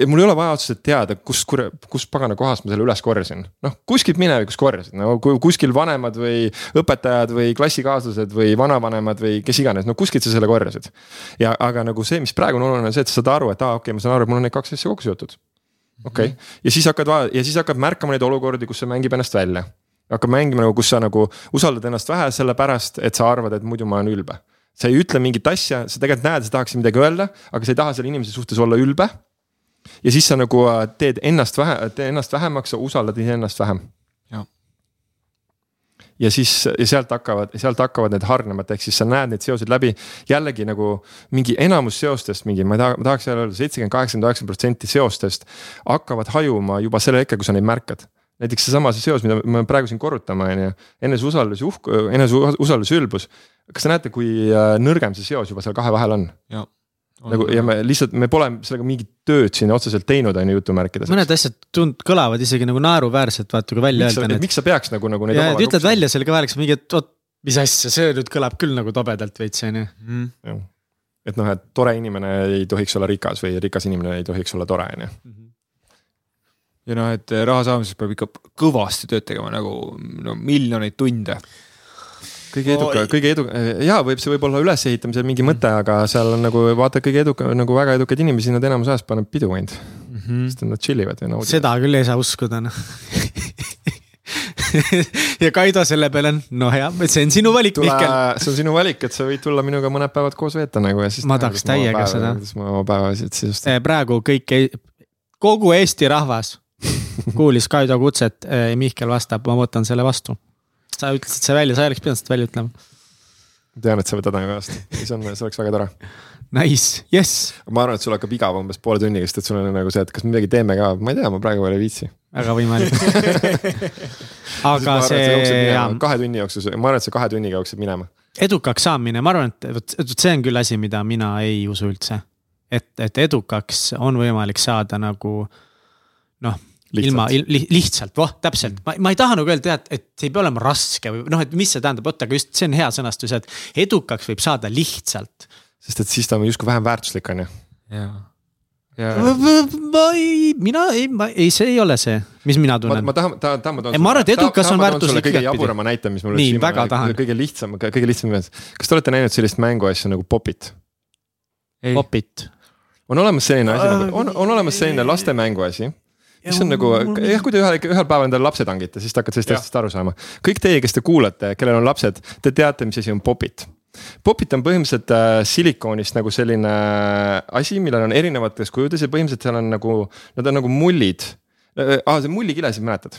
S3: mul ei ole vaja otseselt teada, kus, kus pagana kohast ma selle üles korjasin. noh, kuskilt minevikus korjasin, no kuskil vanemad või õpetajad või klassikaaslased või vanavanemad või kes iganes, no kuskilt sa selle korjasid. ja, aga nagu see, mis praegu on oluline, on see, et sa saad aru, et aa, okei okay,, ma saan aru, et mul on need kaks asja kokku seotud okei okay., ja siis hakkad ja siis hakkad märkama neid olukordi, kus see mängib ennast välja. hakkab mängima nagu, kus sa nagu usaldad ennast vähe sellepärast, et sa arvad, et muidu ma olen ülbe. sa ei ütle mingit asja, sa tegelikult näed, sa tahaksid midagi öelda, aga sa ei taha selle inimese suhtes olla ülbe. ja siis sa nagu äh, teed ennast vähe, teed ennast vähemaks, sa usaldad iseennast vähem ja siis ja sealt hakkavad, sealt hakkavad need hargnema, et ehk siis sa näed neid seoseid läbi. jällegi nagu mingi enamus seostest, mingi, ma ei taha, ma tahaks öelda seitsekümmend, kaheksakümmend, üheksakümmend protsenti seostest hakkavad hajuma juba sellel hetkel, kui sa neid märkad näiteks seesama see seos, mida me praegu siin korrutame, on ju, eneseusaldus ja uhk-, eneseusaldus ja ülbus. kas te näete, kui äh, nõrgem see seos juba seal kahe vahel on? Nagu ja me lihtsalt, me pole sellega mingit tööd siin otseselt teinud, on ju jutumärkides.
S2: mõned asjad tund-, kõlavad isegi nagu naeruväärselt, vaata kui välja öelda
S3: miks sa peaks nagu, nagu
S2: neid. ja, et ütled välja selle ka vahel mingi, et oot, mis asja, see nüüd kõlab küll nagu tobedalt veits, on ju.
S3: Mhm. et noh, et tore inimene ei tohiks olla rikas või rikas inimene ei tohiks olla tore, on ju mhm.
S1: ja noh, et raha saamiseks peab ikka kõvasti tööd tegema nagu no miljoneid tunde
S3: kõige eduka no,, kõige eduka, jaa, võib see võib olla ülesehitamisel mingi mõte, aga seal on nagu vaata kõige eduka, nagu väga edukaid inimesi, nad enamus ajast paneb pidu ainult mm. -hmm. sest nad chill ivad ja naudivad.
S2: seda küll ei saa uskuda noh ja Kaido selle peale on, no hea, see on sinu valik, Mihkel.
S3: see on sinu valik, et sa võid tulla minuga mõned päevad koos veeta nagu ja siis.
S2: ma tahaks täiega seda.
S3: siis ma oma päevasid sisustan.
S2: Eh, praegu kõik, kogu Eesti rahvas kuulis Kaido kutset, eh, Mihkel vastab, ma võtan selle vastu sa ütlesid see välja, sa ei oleks pidanud seda välja ütlema.
S3: tean, et sa võtad aega vastu, siis on, see oleks väga tore.
S2: Nice, yes.
S3: ma arvan, et sul hakkab igav umbes poole tunniga, sest et sul on nagu see, et kas midagi teeme ka, ma ei tea, ma praegu veel ei viitsi.
S2: väga võimalik [laughs] aga see,
S3: see. kahe tunni jooksul, ma arvan, et see kahe tunniga jookseb minema.
S2: edukaks saamine, ma arvan, et vot, vot see on küll asi, mida mina ei usu üldse. et, et edukaks on võimalik saada nagu noh ilma li, lihtsalt, voh, täpselt, ma, ma ei taha nagu öelda, et, et see ei pea olema raske või noh, et mis see tähendab, vot, aga just see on hea sõnastus, et edukaks võib saada lihtsalt.
S3: sest et siis ta on justkui vähem väärtuslik, on ju.
S2: jaa Ja... ma ei, mina ei, ma ei, see ei ole see, mis mina tunnen.
S3: ma tahan, tahan, tahan, ma
S2: toon. ma arvan, et edukas on väärtuslik
S3: kõige jaburama näite, mis mul.
S2: nii, väga tahan.
S3: kõige lihtsam, kõige lihtsam meeles. kas te olete näinud sellist mänguasja nagu Popit?
S2: Popit.
S3: on olemas selline asi nagu, on, on olemas selline laste mänguasi mis on nagu jah, kui te ühel, ühel päeval endale lapsed hangite, siis te hakkate sellest asjast aru saama. kõik teie, kes te kuulate, kellel on lapsed, te teate, mis asi on popit. Popit on põhimõtteliselt äh, silikoonist nagu selline asi, millel on erinevates kujudes ja põhimõtteliselt seal on nagu, nad on nagu mullid aa, see mullikilesid mäletad?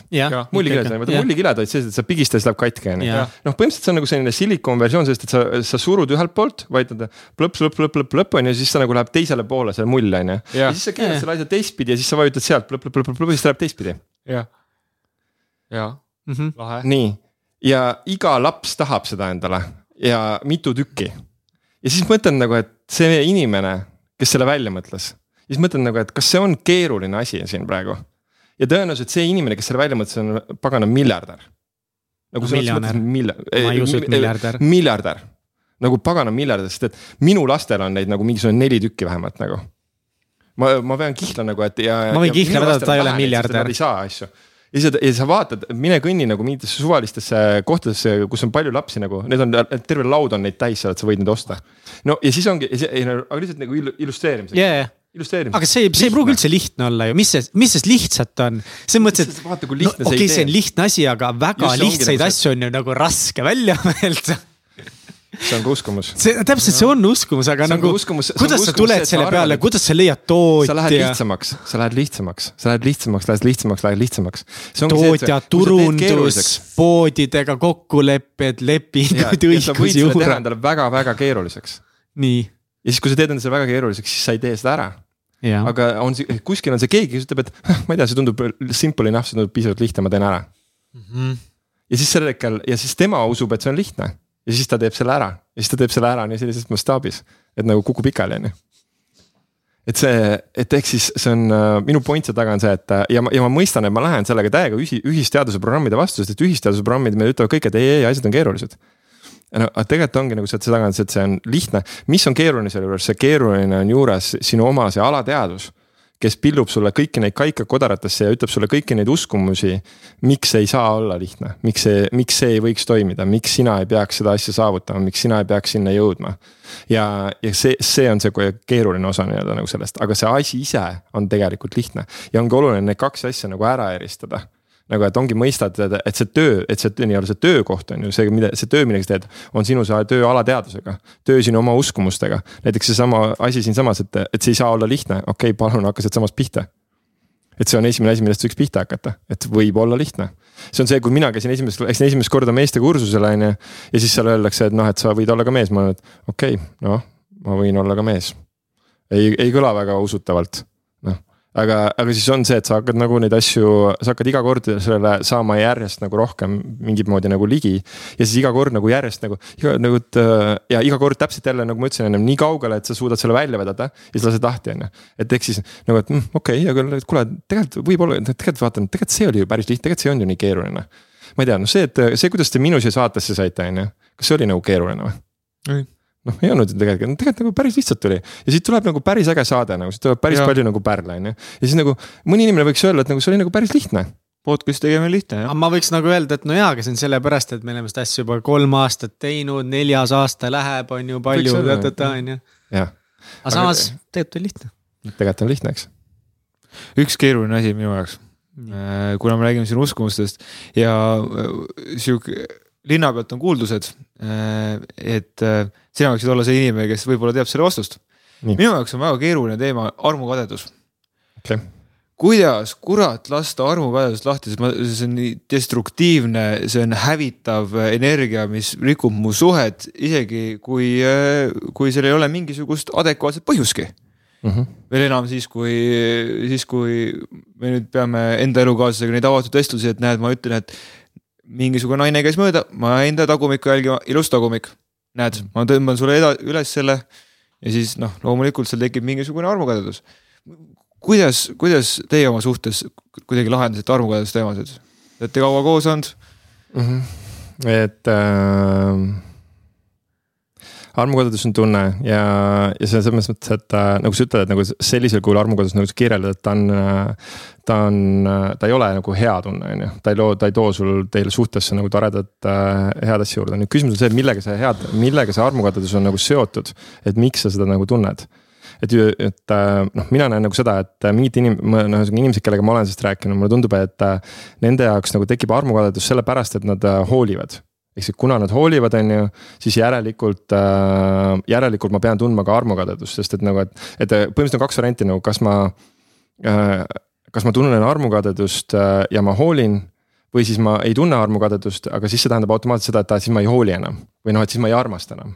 S3: mullikiled, vaata mullikiled olid sellised, et sa pigistad, siis läheb katki on ju noh, põhimõtteliselt see on nagu selline silikon versioon sellest, et sa, sa surud ühelt poolt, vajutad plõps, plõpp, plõpp, plõpp, plõpp on ju, siis ta nagu läheb teisele poole, see mull on ju. ja siis sa keerad selle asja teistpidi ja siis sa vajutad sealt plõpp, plõpp, plõpp, plõpp, siis ta läheb teistpidi.
S1: jah, jah,
S2: Mhm.
S1: lahe.
S3: nii, ja iga laps tahab seda endale ja mitu tükki. ja siis mõtlen nagu, et see inimene, kes selle välja mõtles, siis mõtlen nagu, et kas see on keeruline asi siin praegu. Ja tõenäoliselt see inimene, kes selle välja mõtles, on pagana miljardär. nagu selles mõttes milja-.
S2: Ma ei usu, et miljardär.
S3: miljardär, nagu pagana miljardär, sest et minu lastel on neid nagu mingisugune neli tükki vähemalt nagu. ma, ma pean kihla nagu, et ja.
S2: Ma võin kihla vedada, ta ei ole miljardär.
S3: Ei saa asju ja siis, ja sa vaatad, mine kõnni nagu mingitesse suvalistesse kohtadesse, kus on palju lapsi nagu, need on, terve laud on neid täis seal, et sa võid neid osta. no ja siis ongi, aga lihtsalt nagu illu- illustreerimiseks
S2: ja,
S3: illustreerimiseks.
S2: aga see, see ei pruugi üldse lihtne olla ju, mis see, mis sellest lihtsat on? selles mõttes, et
S3: vaata, kui
S2: no
S3: lihtne
S2: okei okay,, see
S3: see
S2: on lihtne asi, aga väga
S3: Just see ongi
S2: lihtsaid
S3: nagu see-
S2: asju on ju nagu raske välja [laughs] mõelda.
S3: see on ka uskumus.
S2: see täpselt, see on uskumus, aga
S3: See
S2: nagu
S3: uskumus- see
S2: kuidas sa
S3: see,
S2: tuled
S3: sa
S2: selle peale kuidas sa leiad
S3: sa lähed
S2: tootja,
S3: lihtsamaks, sa lähed lihtsamaks, sa lähed lihtsamaks, lähed lihtsamaks, lähed lihtsamaks.
S2: tootja, turundus, poodidega kokkulepped, lepingud, õigusjuura,
S3: endale väga-väga keeruliseks
S2: nii,
S3: ja siis, kui sa teed endale selle väga keeruliseks, siis sa ei tee seda ära.
S2: jah.
S3: aga on, kuskil on see keegi, kes ütleb, et "Huh, ma ei tea, see tundub simple enough, see tundub piisavalt lihtne, ma teen ära.
S2: Mhm.
S3: ja siis sel hetkel ja siis tema usub, et see on lihtne ja siis ta teeb selle ära ja siis ta teeb selle ära nii sellises mastaabis, et nagu kukub pikali, on ju. et see, et ehk siis see on äh, minu point seal taga on see, et äh, ja ma, ja ma mõistan, et ma lähen sellega täiega ühi-, ühisteaduse programmide vastu, sest et ühisteaduse programmid meile ütlevad kõik, et ei, ei asjad on keerulised. No tegelikult ongi nagu see, et see taga on see, et see on lihtne, mis on keeruline selle juures, see keeruline on juures sinu oma see alateadvus kes pillub sulle kõiki neid kaika kodaratesse ja ütleb sulle kõiki neid uskumusi, miks ei saa olla lihtne, miks see, miks see ei võiks toimida, miks sina ei peaks seda asja saavutama, miks sina ei peaks sinna jõudma. ja, ja see, see on see keeruline osa nii-öelda nagu sellest, aga see asi ise on tegelikult lihtne. Ja ongi oluline need kaks asja nagu ära eristada nagu, et ongi mõistad, et see töö, et see nii-öelda see töökoht on ju see, mida see töö, millega sa teed, on sinu see töö alateadvusega. töö sinu oma uskumustega, näiteks seesama asi siinsamas, et, et see ei saa olla lihtne, okei okay,, palun hakka sealt samast pihta. et see on esimene asi, millest võiks pihta hakata, et võib olla lihtne. see on see, kui mina käisin esimest, läksin esimest korda meeste kursusele on ju. ja siis seal öeldakse, et noh, et sa võid olla ka mees, ma olen, et okei okay,, noh, ma võin olla ka mees. ei, ei kõla väga usutavalt aga, aga siis on see, et sa hakkad nagu neid asju, sa hakkad iga kord sellele saama järjest nagu rohkem mingit moodi nagu ligi. ja siis iga kord nagu järjest nagu, nagu, äh, ja iga kord täpselt jälle nagu ma ütlesin ennem nii kaugele, et sa suudad selle välja vedada ja siis lased lahti, on ju. et ehk siis nagu, et mm, okei okay,, aga kuule, tegelikult võib-olla, tegelikult vaatan, tegelikult see oli ju päris lihtne, tegelikult see olnud ju nii keeruline. ma ei tea, noh, see, et see, kuidas te minu siia saatesse saite, on ju, kas see oli nagu keeruline või?
S1: Ei.
S3: noh, ei olnud ju tegelikult, tegelikult nagu päris lihtsalt tuli ja siit tuleb nagu päris äge saade nagu, siit tuleb päris ja. palju nagu pärle on ju. ja siis nagu mõni inimene võiks öelda, et nagu see oli nagu päris lihtne.
S1: podcast'i tegemine on lihtne jah
S2: aga. ma võiks nagu öelda, et no jaa, aga see on sellepärast, et me oleme seda asja juba kolm aastat teinud, neljas aasta läheb, on ju palju,
S3: olla,
S2: on ju.
S3: jah,
S2: aga samas tegelikult on lihtne.
S3: tegelikult on lihtne, eks.
S1: üks keeruline asi minu jaoks, kuna me räägime siin uskumustest ja äh, sihuke linna pealt on kuuldused, et äh, sina võiksid olla see inimene, kes võib-olla teab selle vastust. Minu jaoks on väga keeruline teema armukadedus.
S3: okei,
S1: kuidas kurat lasta armukadedust lahti, sest ma, see on nii destruktiivne, see on hävitav energia, mis rikub mu suhet, isegi kui, kui seal ei ole mingisugust adekvaatset põhjuski
S3: Mhm.
S1: veel enam siis, kui, siis kui me nüüd peame enda elukaaslasega neid avatud vestlusi, et näed, ma ütlen, et mingisugune naine käis mööda, ma jäin ta tagumikku jälgima, ilus tagumik. näed, ma tõmban sulle eda- üles selle ja siis noh, loomulikult seal tekib mingisugune armukadedus. kuidas, kuidas teie oma suhtes kuidagi lahendasite armukadeduse teemasid? Te olete kaua koos olnud?
S3: Mhm. et äh, armukodus on tunne ja, ja see on selles mõttes, et äh, nagu sa ütled, et nagu sellisel kujul armukodus nagu sa kirjeldad, ta on äh, ta on, ta ei ole nagu hea tunne, on ju, ta ei loo, ta ei too sul teile suhtesse nagu toredat äh, head asja juurde, nüüd küsimus on see, millega see head, millega see armukadedus on nagu seotud, et miks sa seda nagu tunned? Et, et äh, noh, mina näen nagu seda, et mingid inim-, noh, ühesõnaga inimesed, kellega ma olen sellest rääkinud, mulle tundub, et äh, nende jaoks nagu tekib armukadedus sellepärast, et nad äh, hoolivad. Ehk siis kuna nad hoolivad, on ju, siis järelikult äh,, järelikult ma pean tundma ka armukadedust, sest et nagu, et, et põhimõtteliselt on kaks varianti nagu, kas ma äh, kas ma tunnen armukadedust äh, ja ma hoolin või siis ma ei tunne armukadedust, aga siis see tähendab automaatselt seda, et aa, siis ma ei hooli enam või noh, et siis ma ei armasta enam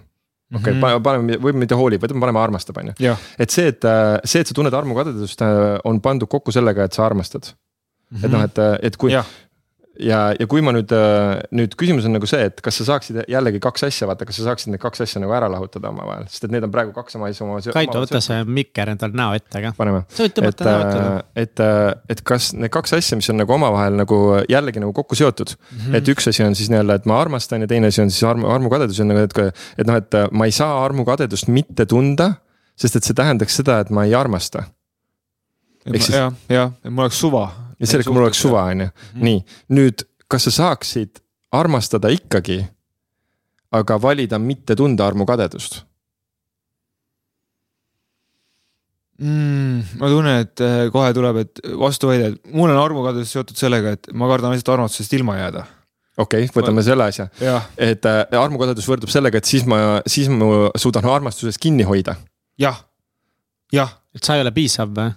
S3: okei okay, mm -hmm., paneme, võib mitte hoolib, vaid paneme armastab, on ju. et see, et see, et sa tunned armukadedust, on pandud kokku sellega, et sa armastad mm. -hmm. et noh, et, et kui, ja, ja kui ma nüüd, äh, nüüd küsimus on nagu see, et kas sa saaksid jällegi kaks asja, vaata, kas sa saaksid need kaks asja nagu ära lahutada omavahel, sest et need on praegu kaks sama asja oma.
S2: Kaido, võta see mikker endal näo ette ka.
S3: paneme.
S2: ette.
S3: Äh, et, äh, et kas need kaks asja, mis on nagu omavahel nagu jällegi nagu kokku seotud mm. -hmm. et üks asi on siis nii-öelda, et ma armastan ja teine asi on siis armu, armukadedus on nagu, et, et noh, et ma ei saa armukadedust mitte tunda, sest et see tähendaks seda, et ma ei armasta.
S1: jah, jah, et mul oleks suva
S3: ja sellega mul oleks suva, on ju, mhm. nii, nüüd kas sa saaksid armastada ikkagi, aga valida mitte tunda armukadedust
S1: mm,? ma tunnen, et äh, kohe tuleb, et vastuväide, et mul on armukadedus seotud sellega, et ma kardan lihtsalt armastusest ilma jääda
S3: okei okay,, võtame selle asja, et äh, armukadedus võrdub sellega, et siis ma, siis ma suudan armastusest kinni hoida.
S1: jah, jah.
S2: et sa ei ole piisav või?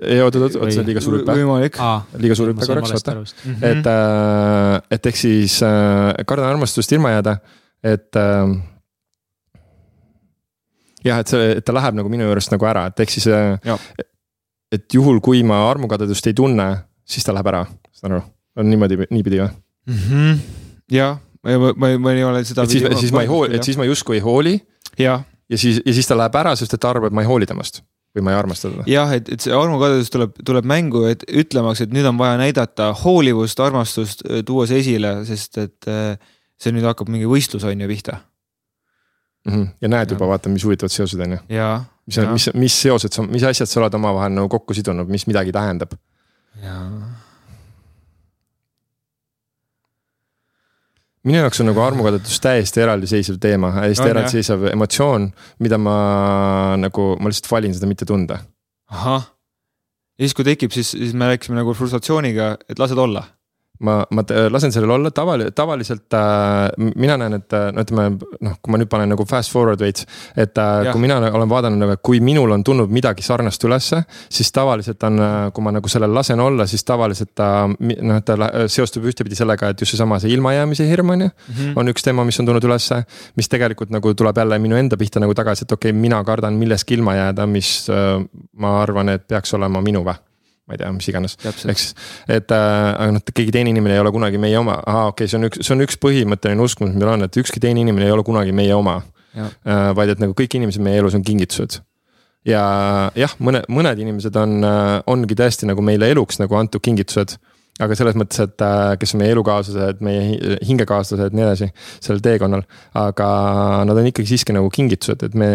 S3: Ei oot, oot, oot, see on liiga suur hüpe.
S1: võimalik.
S3: liiga suur hüpe korraks, vaata. Mhm. et äh,, et ehk siis äh, kardan armastust ilma jääda, et äh,. jah, et see, et ta läheb nagu minu juurest nagu ära, et ehk siis äh,. et juhul, kui ma armukadedust ei tunne, siis ta läheb ära, saad aru, on niimoodi, niipidi või
S1: mm -hmm.? jah, ma, ma, ma ei ole seda.
S3: et siis, siis ma ei hooli, et siis ma justkui ei hooli.
S1: ja,
S3: ja siis, ja siis ta läheb ära, sest et ta arvab, et ma ei hooli temast või ma ei armasta teda.
S1: jah, et, et see armukadedus tuleb, tuleb mängu, et ütlemaks, et nüüd on vaja näidata hoolivust, armastust, tuua see esile, sest et äh, see nüüd hakkab mingi võistlus on ju pihta
S3: mm. -hmm. ja näed ja. juba vaata, mis huvitavad seosed on ju. mis, mis, mis seosed mis asjad sa oled omavahel nagu kokku sidunud, mis midagi tähendab.
S1: jaa
S3: minu jaoks on nagu armukadedus täiesti eraldiseisev teema, hästi eraldiseisev emotsioon, mida ma nagu, ma lihtsalt valin seda mitte tunda.
S1: ahah, ja siis, kui tekib, siis, siis me rääkisime nagu frustratsiooniga, et lased olla
S3: ma, ma lasen sellel olla, tavali-, tavaliselt äh, mina näen, et äh, no ütleme noh, kui ma nüüd panen nagu fast forward veits. et äh, kui mina olen vaadanud nagu, kui minul on tulnud midagi sarnast ülesse, siis tavaliselt on äh,, kui ma nagu sellel lasen olla, siis tavaliselt ta noh, ta seostub ühtepidi sellega, et just seesama see ilmajäämise hirm on ju mm. -hmm. on üks teema, mis on tulnud ülesse, mis tegelikult nagu tuleb jälle minu enda pihta nagu tagasi, et okei okay,, mina kardan millestki ilma jääda, mis äh, ma arvan, et peaks olema minu või ma ei tea, mis iganes, eks. et äh, aga noh, keegi teine inimene ei ole kunagi meie oma, ahaa, okei okay,, see on üks, see on üks põhimõtteline uskumus, meil on, et ükski teine inimene ei ole kunagi meie oma. Äh, vaid et nagu kõik inimesed meie elus on kingitused. ja jah, mõne, mõned inimesed on, äh, ongi tõesti nagu meile eluks nagu antud kingitused aga selles mõttes, et äh, kes on meie elukaaslased, meie hingekaaslased, nii edasi, sellel teekonnal. aga nad on ikkagi siiski nagu kingitused, et me,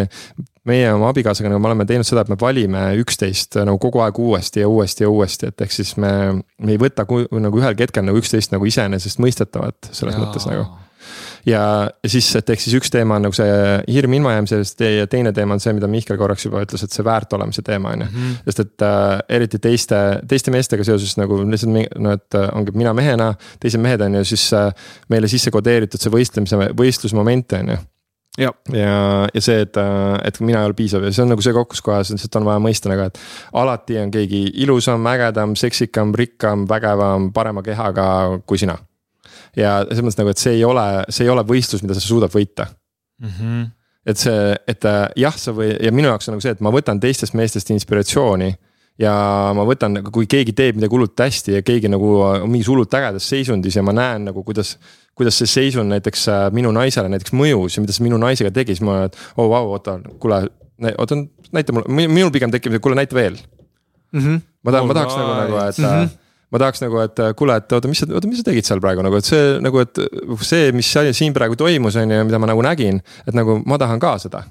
S3: meie oma abikaasaga nagu me oleme teinud seda, et me valime üksteist nagu kogu aeg uuesti ja uuesti ja uuesti, et ehk siis me, me ei võta nagu ühelgi hetkel nagu üksteist nagu iseenesestmõistetavat selles Jaa. mõttes nagu ja siis, et ehk siis üks teema on nagu see hirm ilmajäämisest ja teine teema on see, mida Mihkel korraks juba ütles, et see väärt olemise teema on ju. Mhm. sest et äh, eriti teiste, teiste meestega seoses nagu lihtsalt no, et äh, ongi mina mehena, teised mehed on ju siis äh, meile sisse kodeeritud see võistlemise, võistlusmoment on ju
S1: ja,
S3: ja, ja see, et, äh, et mina ei ole piisav ja see on nagu see kokkuskohas, lihtsalt on vaja mõista nagu, et alati on keegi ilusam, ägedam, seksikam, rikkam, vägevam, parema kehaga kui sina ja selles mõttes nagu, et see ei ole, see ei ole võistlus, mida sa suudad võita
S1: mm. -hmm.
S3: et see, et äh, jah, sa või ja minu jaoks on nagu see, et ma võtan teistest meestest inspiratsiooni ja ma võtan nagu, kui keegi teeb midagi hullult hästi ja keegi nagu on mingis hullult ägedas seisundis ja ma näen nagu, kuidas. kuidas see seisund näiteks äh, minu naisele näiteks mõjus ja mida see minu naisega tegi, siis ma olen, et oo oh, vau, oota, kuule, oota, näita mulle, minul pigem tekib, kuule näita veel
S1: mm. -hmm.
S3: ma tahan, ma tahaks nagu, nagu, et mm. -hmm ma tahaks nagu, et kuule, et oota, mis sa, oota, mis sa tegid seal praegu nagu, et see nagu, et see, mis siin praegu toimus, on ju, mida ma nagu nägin, et nagu ma tahan ka seda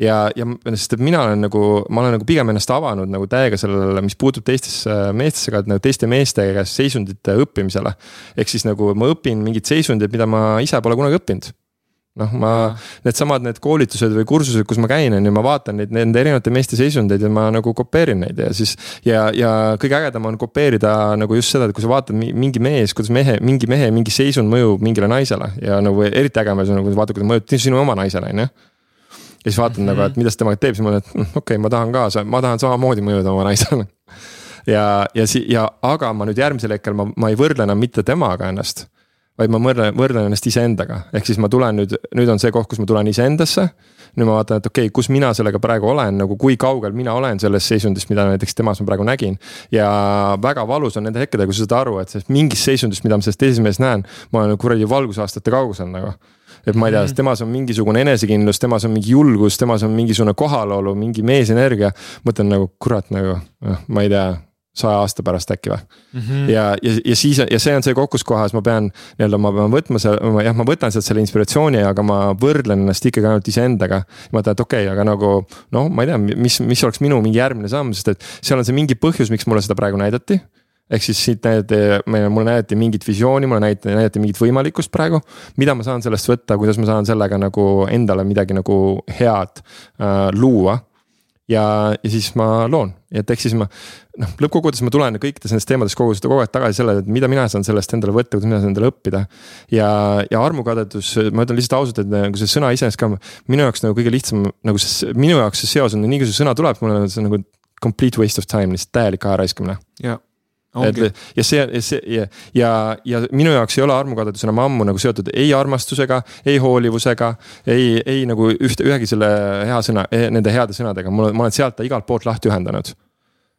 S3: ja, ja sest, et mina olen nagu, ma olen nagu pigem ennast avanud nagu täiega sellele, mis puutub teistesse meestesse ka, nagu teiste meeste käest seisundite õppimisele. ehk siis nagu ma õpin mingeid seisundeid, mida ma ise pole kunagi õppinud noh, ma needsamad need koolitused või kursused, kus ma käin, on ju, ma vaatan neid nende erinevate meeste seisundeid ja ma nagu kopeerin neid ja siis. ja, ja kõige ägedam on kopeerida nagu just seda, et kui sa vaatad mingi mees, kuidas mehe, mingi mehe mingi seisund mõjub mingile naisele ja nagu eriti äge on nagu vaata, kuidas mõjub sinu oma naisele, on ju ja siis vaatad mm -hmm. nagu, et mida see temaga teeb, siis ma mõtlen, et mm, okei okay,, ma tahan ka, ma tahan samamoodi mõjuda oma naisele ja, ja si- ja aga ma nüüd järgmisel hetkel ma, ma ei võrdle enam mitte temaga ennast. Vaid ma võrdlen, võrdlen ennast iseendaga, ehk siis ma tulen nüüd, nüüd on see koht, kus ma tulen iseendasse. nüüd ma vaatan, et okei okay,, kus mina sellega praegu olen, nagu kui kaugel mina olen sellest seisundist, mida näiteks temas ma praegu nägin. ja väga valus on nende hetkedega, kui sa saad aru, et mingist seisundist, mida ma sellest teises mehes näen, ma olen kuradi valgusaastate kaugusel nagu et ma ei tea mm, -hmm. temas on mingisugune enesekindlus, temas on mingi julgus, temas on mingisugune kohalolu, mingi meesenergia. mõtlen nagu kurat nagu, noh, ma ei tea saja aasta pärast äkki või mm. -hmm. ja, ja, ja siis ja see on see koht, kus kohas ma pean nii-öelda, ma pean võtma seal, jah, ma võtan sealt selle inspiratsiooni, aga ma võrdlen ennast ikkagi ainult iseendaga. ma mõtlen, et okei okay,, aga nagu noh, ma ei tea, mis, mis oleks minu mingi järgmine samm, sest et seal on see mingi põhjus, miks mulle seda praegu näidati ehk siis siit näidati, mulle näidati mingit visiooni, mulle näidati, näidati mingit võimalikkust praegu. mida ma saan sellest võtta, kuidas ma saan sellega nagu endale midagi nagu head äh, luua ja, ja siis ma loon, et ehk siis ma noh, lõppkokkuvõttes ma tulen kõikides nendes teemades kogu seda kogu aeg tagasi sellele, et mida mina saan sellest endale võtta, kuidas mina saan endale õppida. ja, ja armukadedus, ma ütlen lihtsalt ausalt, et nagu see sõna iseenesest ka minu jaoks nagu kõige lihtsam nagu see, minu jaoks see seos on, nii kui see sõna tuleb, mulle on see nagu complete waste of time, lihtsalt täielik aja raiskamine. et ja see, see ja, ja, ja minu jaoks ei ole armukadedus enam ammu nagu seotud ei armastusega, ei hoolivusega, ei, ei nagu ühte, ühegi selle hea sõna, e, nende heade sõnadega, mul ma olen sealt ta igalt poolt lahti ühendanud.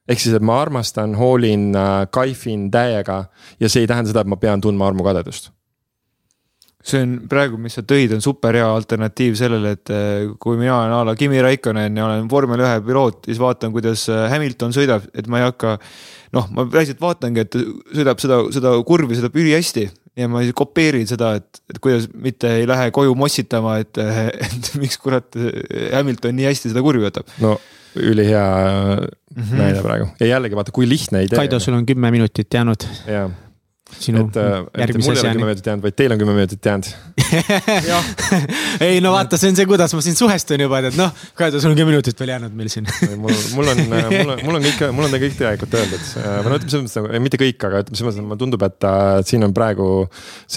S3: Ehk siis, et ma armastan, hoolin, äh, kaifin täiega ja see ei tähenda seda, et ma pean tundma armukadedust
S1: see on praegu, mis sa tõid, on super hea alternatiiv sellele, et äh, kui mina olen a la Kimi Raikkonen ja olen vormel ühe piloot, siis vaatan, kuidas äh, Hamilton sõidab, et ma ei hakka noh, ma päriselt vaatangi, et sõidab seda, seda kurvi sõidab ülihästi ja ma kopeerin seda, et, et kuidas mitte ei lähe koju mossitama, et, [laughs] et miks kurat Hamilton nii hästi seda kurvi võtab.
S3: no ülihea mm -hmm. näide praegu ja jällegi vaata, kui lihtne idee.
S2: Kaido, sul on kümme minutit jäänud.
S3: jaa sinu et, äh, järgmise asjani. kümme minutit jäänud, vaid teil on kümme minutit jäänud [laughs]
S2: ei no vaata, see on see, kuidas ma siin suhestun juba, et noh, Kaido, sul on kümme minutit veel jäänud meil siin
S3: mul, mul on, äh, mul on, mul on kõik, mul on kõik tegelikult öeldud. Äh, või no ütleme selles mõttes nagu, mitte kõik, aga ütleme selles mõttes, et mulle tundub, et äh, siin on praegu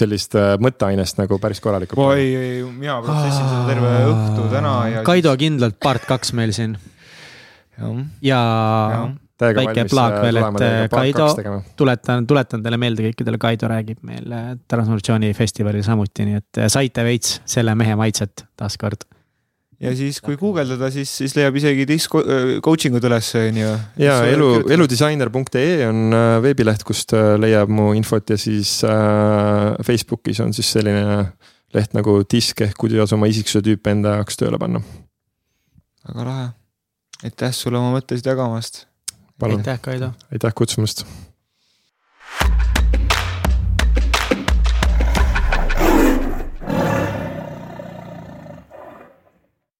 S3: sellist mõtteainest nagu päris korralikult.
S1: oi, ei, mina protsessin seda terve õhtu täna
S2: ja. Kaido kindlalt part kaks meil siin. ja, ja väike plaak äh, veel, et äh, Kaido, tuletan, tuletan teile meelde kõikidele, Kaido räägib meil äh, Transformatsiooni festivalil samuti, nii et saite veits selle mehe maitset taaskord.
S1: ja siis, kui guugeldada, siis, siis leiab isegi disk coaching ud üles, on ju.
S3: ja elu, eludisainer.ee on veebileht, kust leiab mu infot ja siis äh, Facebookis on siis selline leht nagu disk ehk kuidas oma isiksuse tüüpe enda jaoks tööle panna.
S1: väga lahe, aitäh sulle oma mõttesid jagamast
S2: aitäh, Kaido.
S3: aitäh kutsumast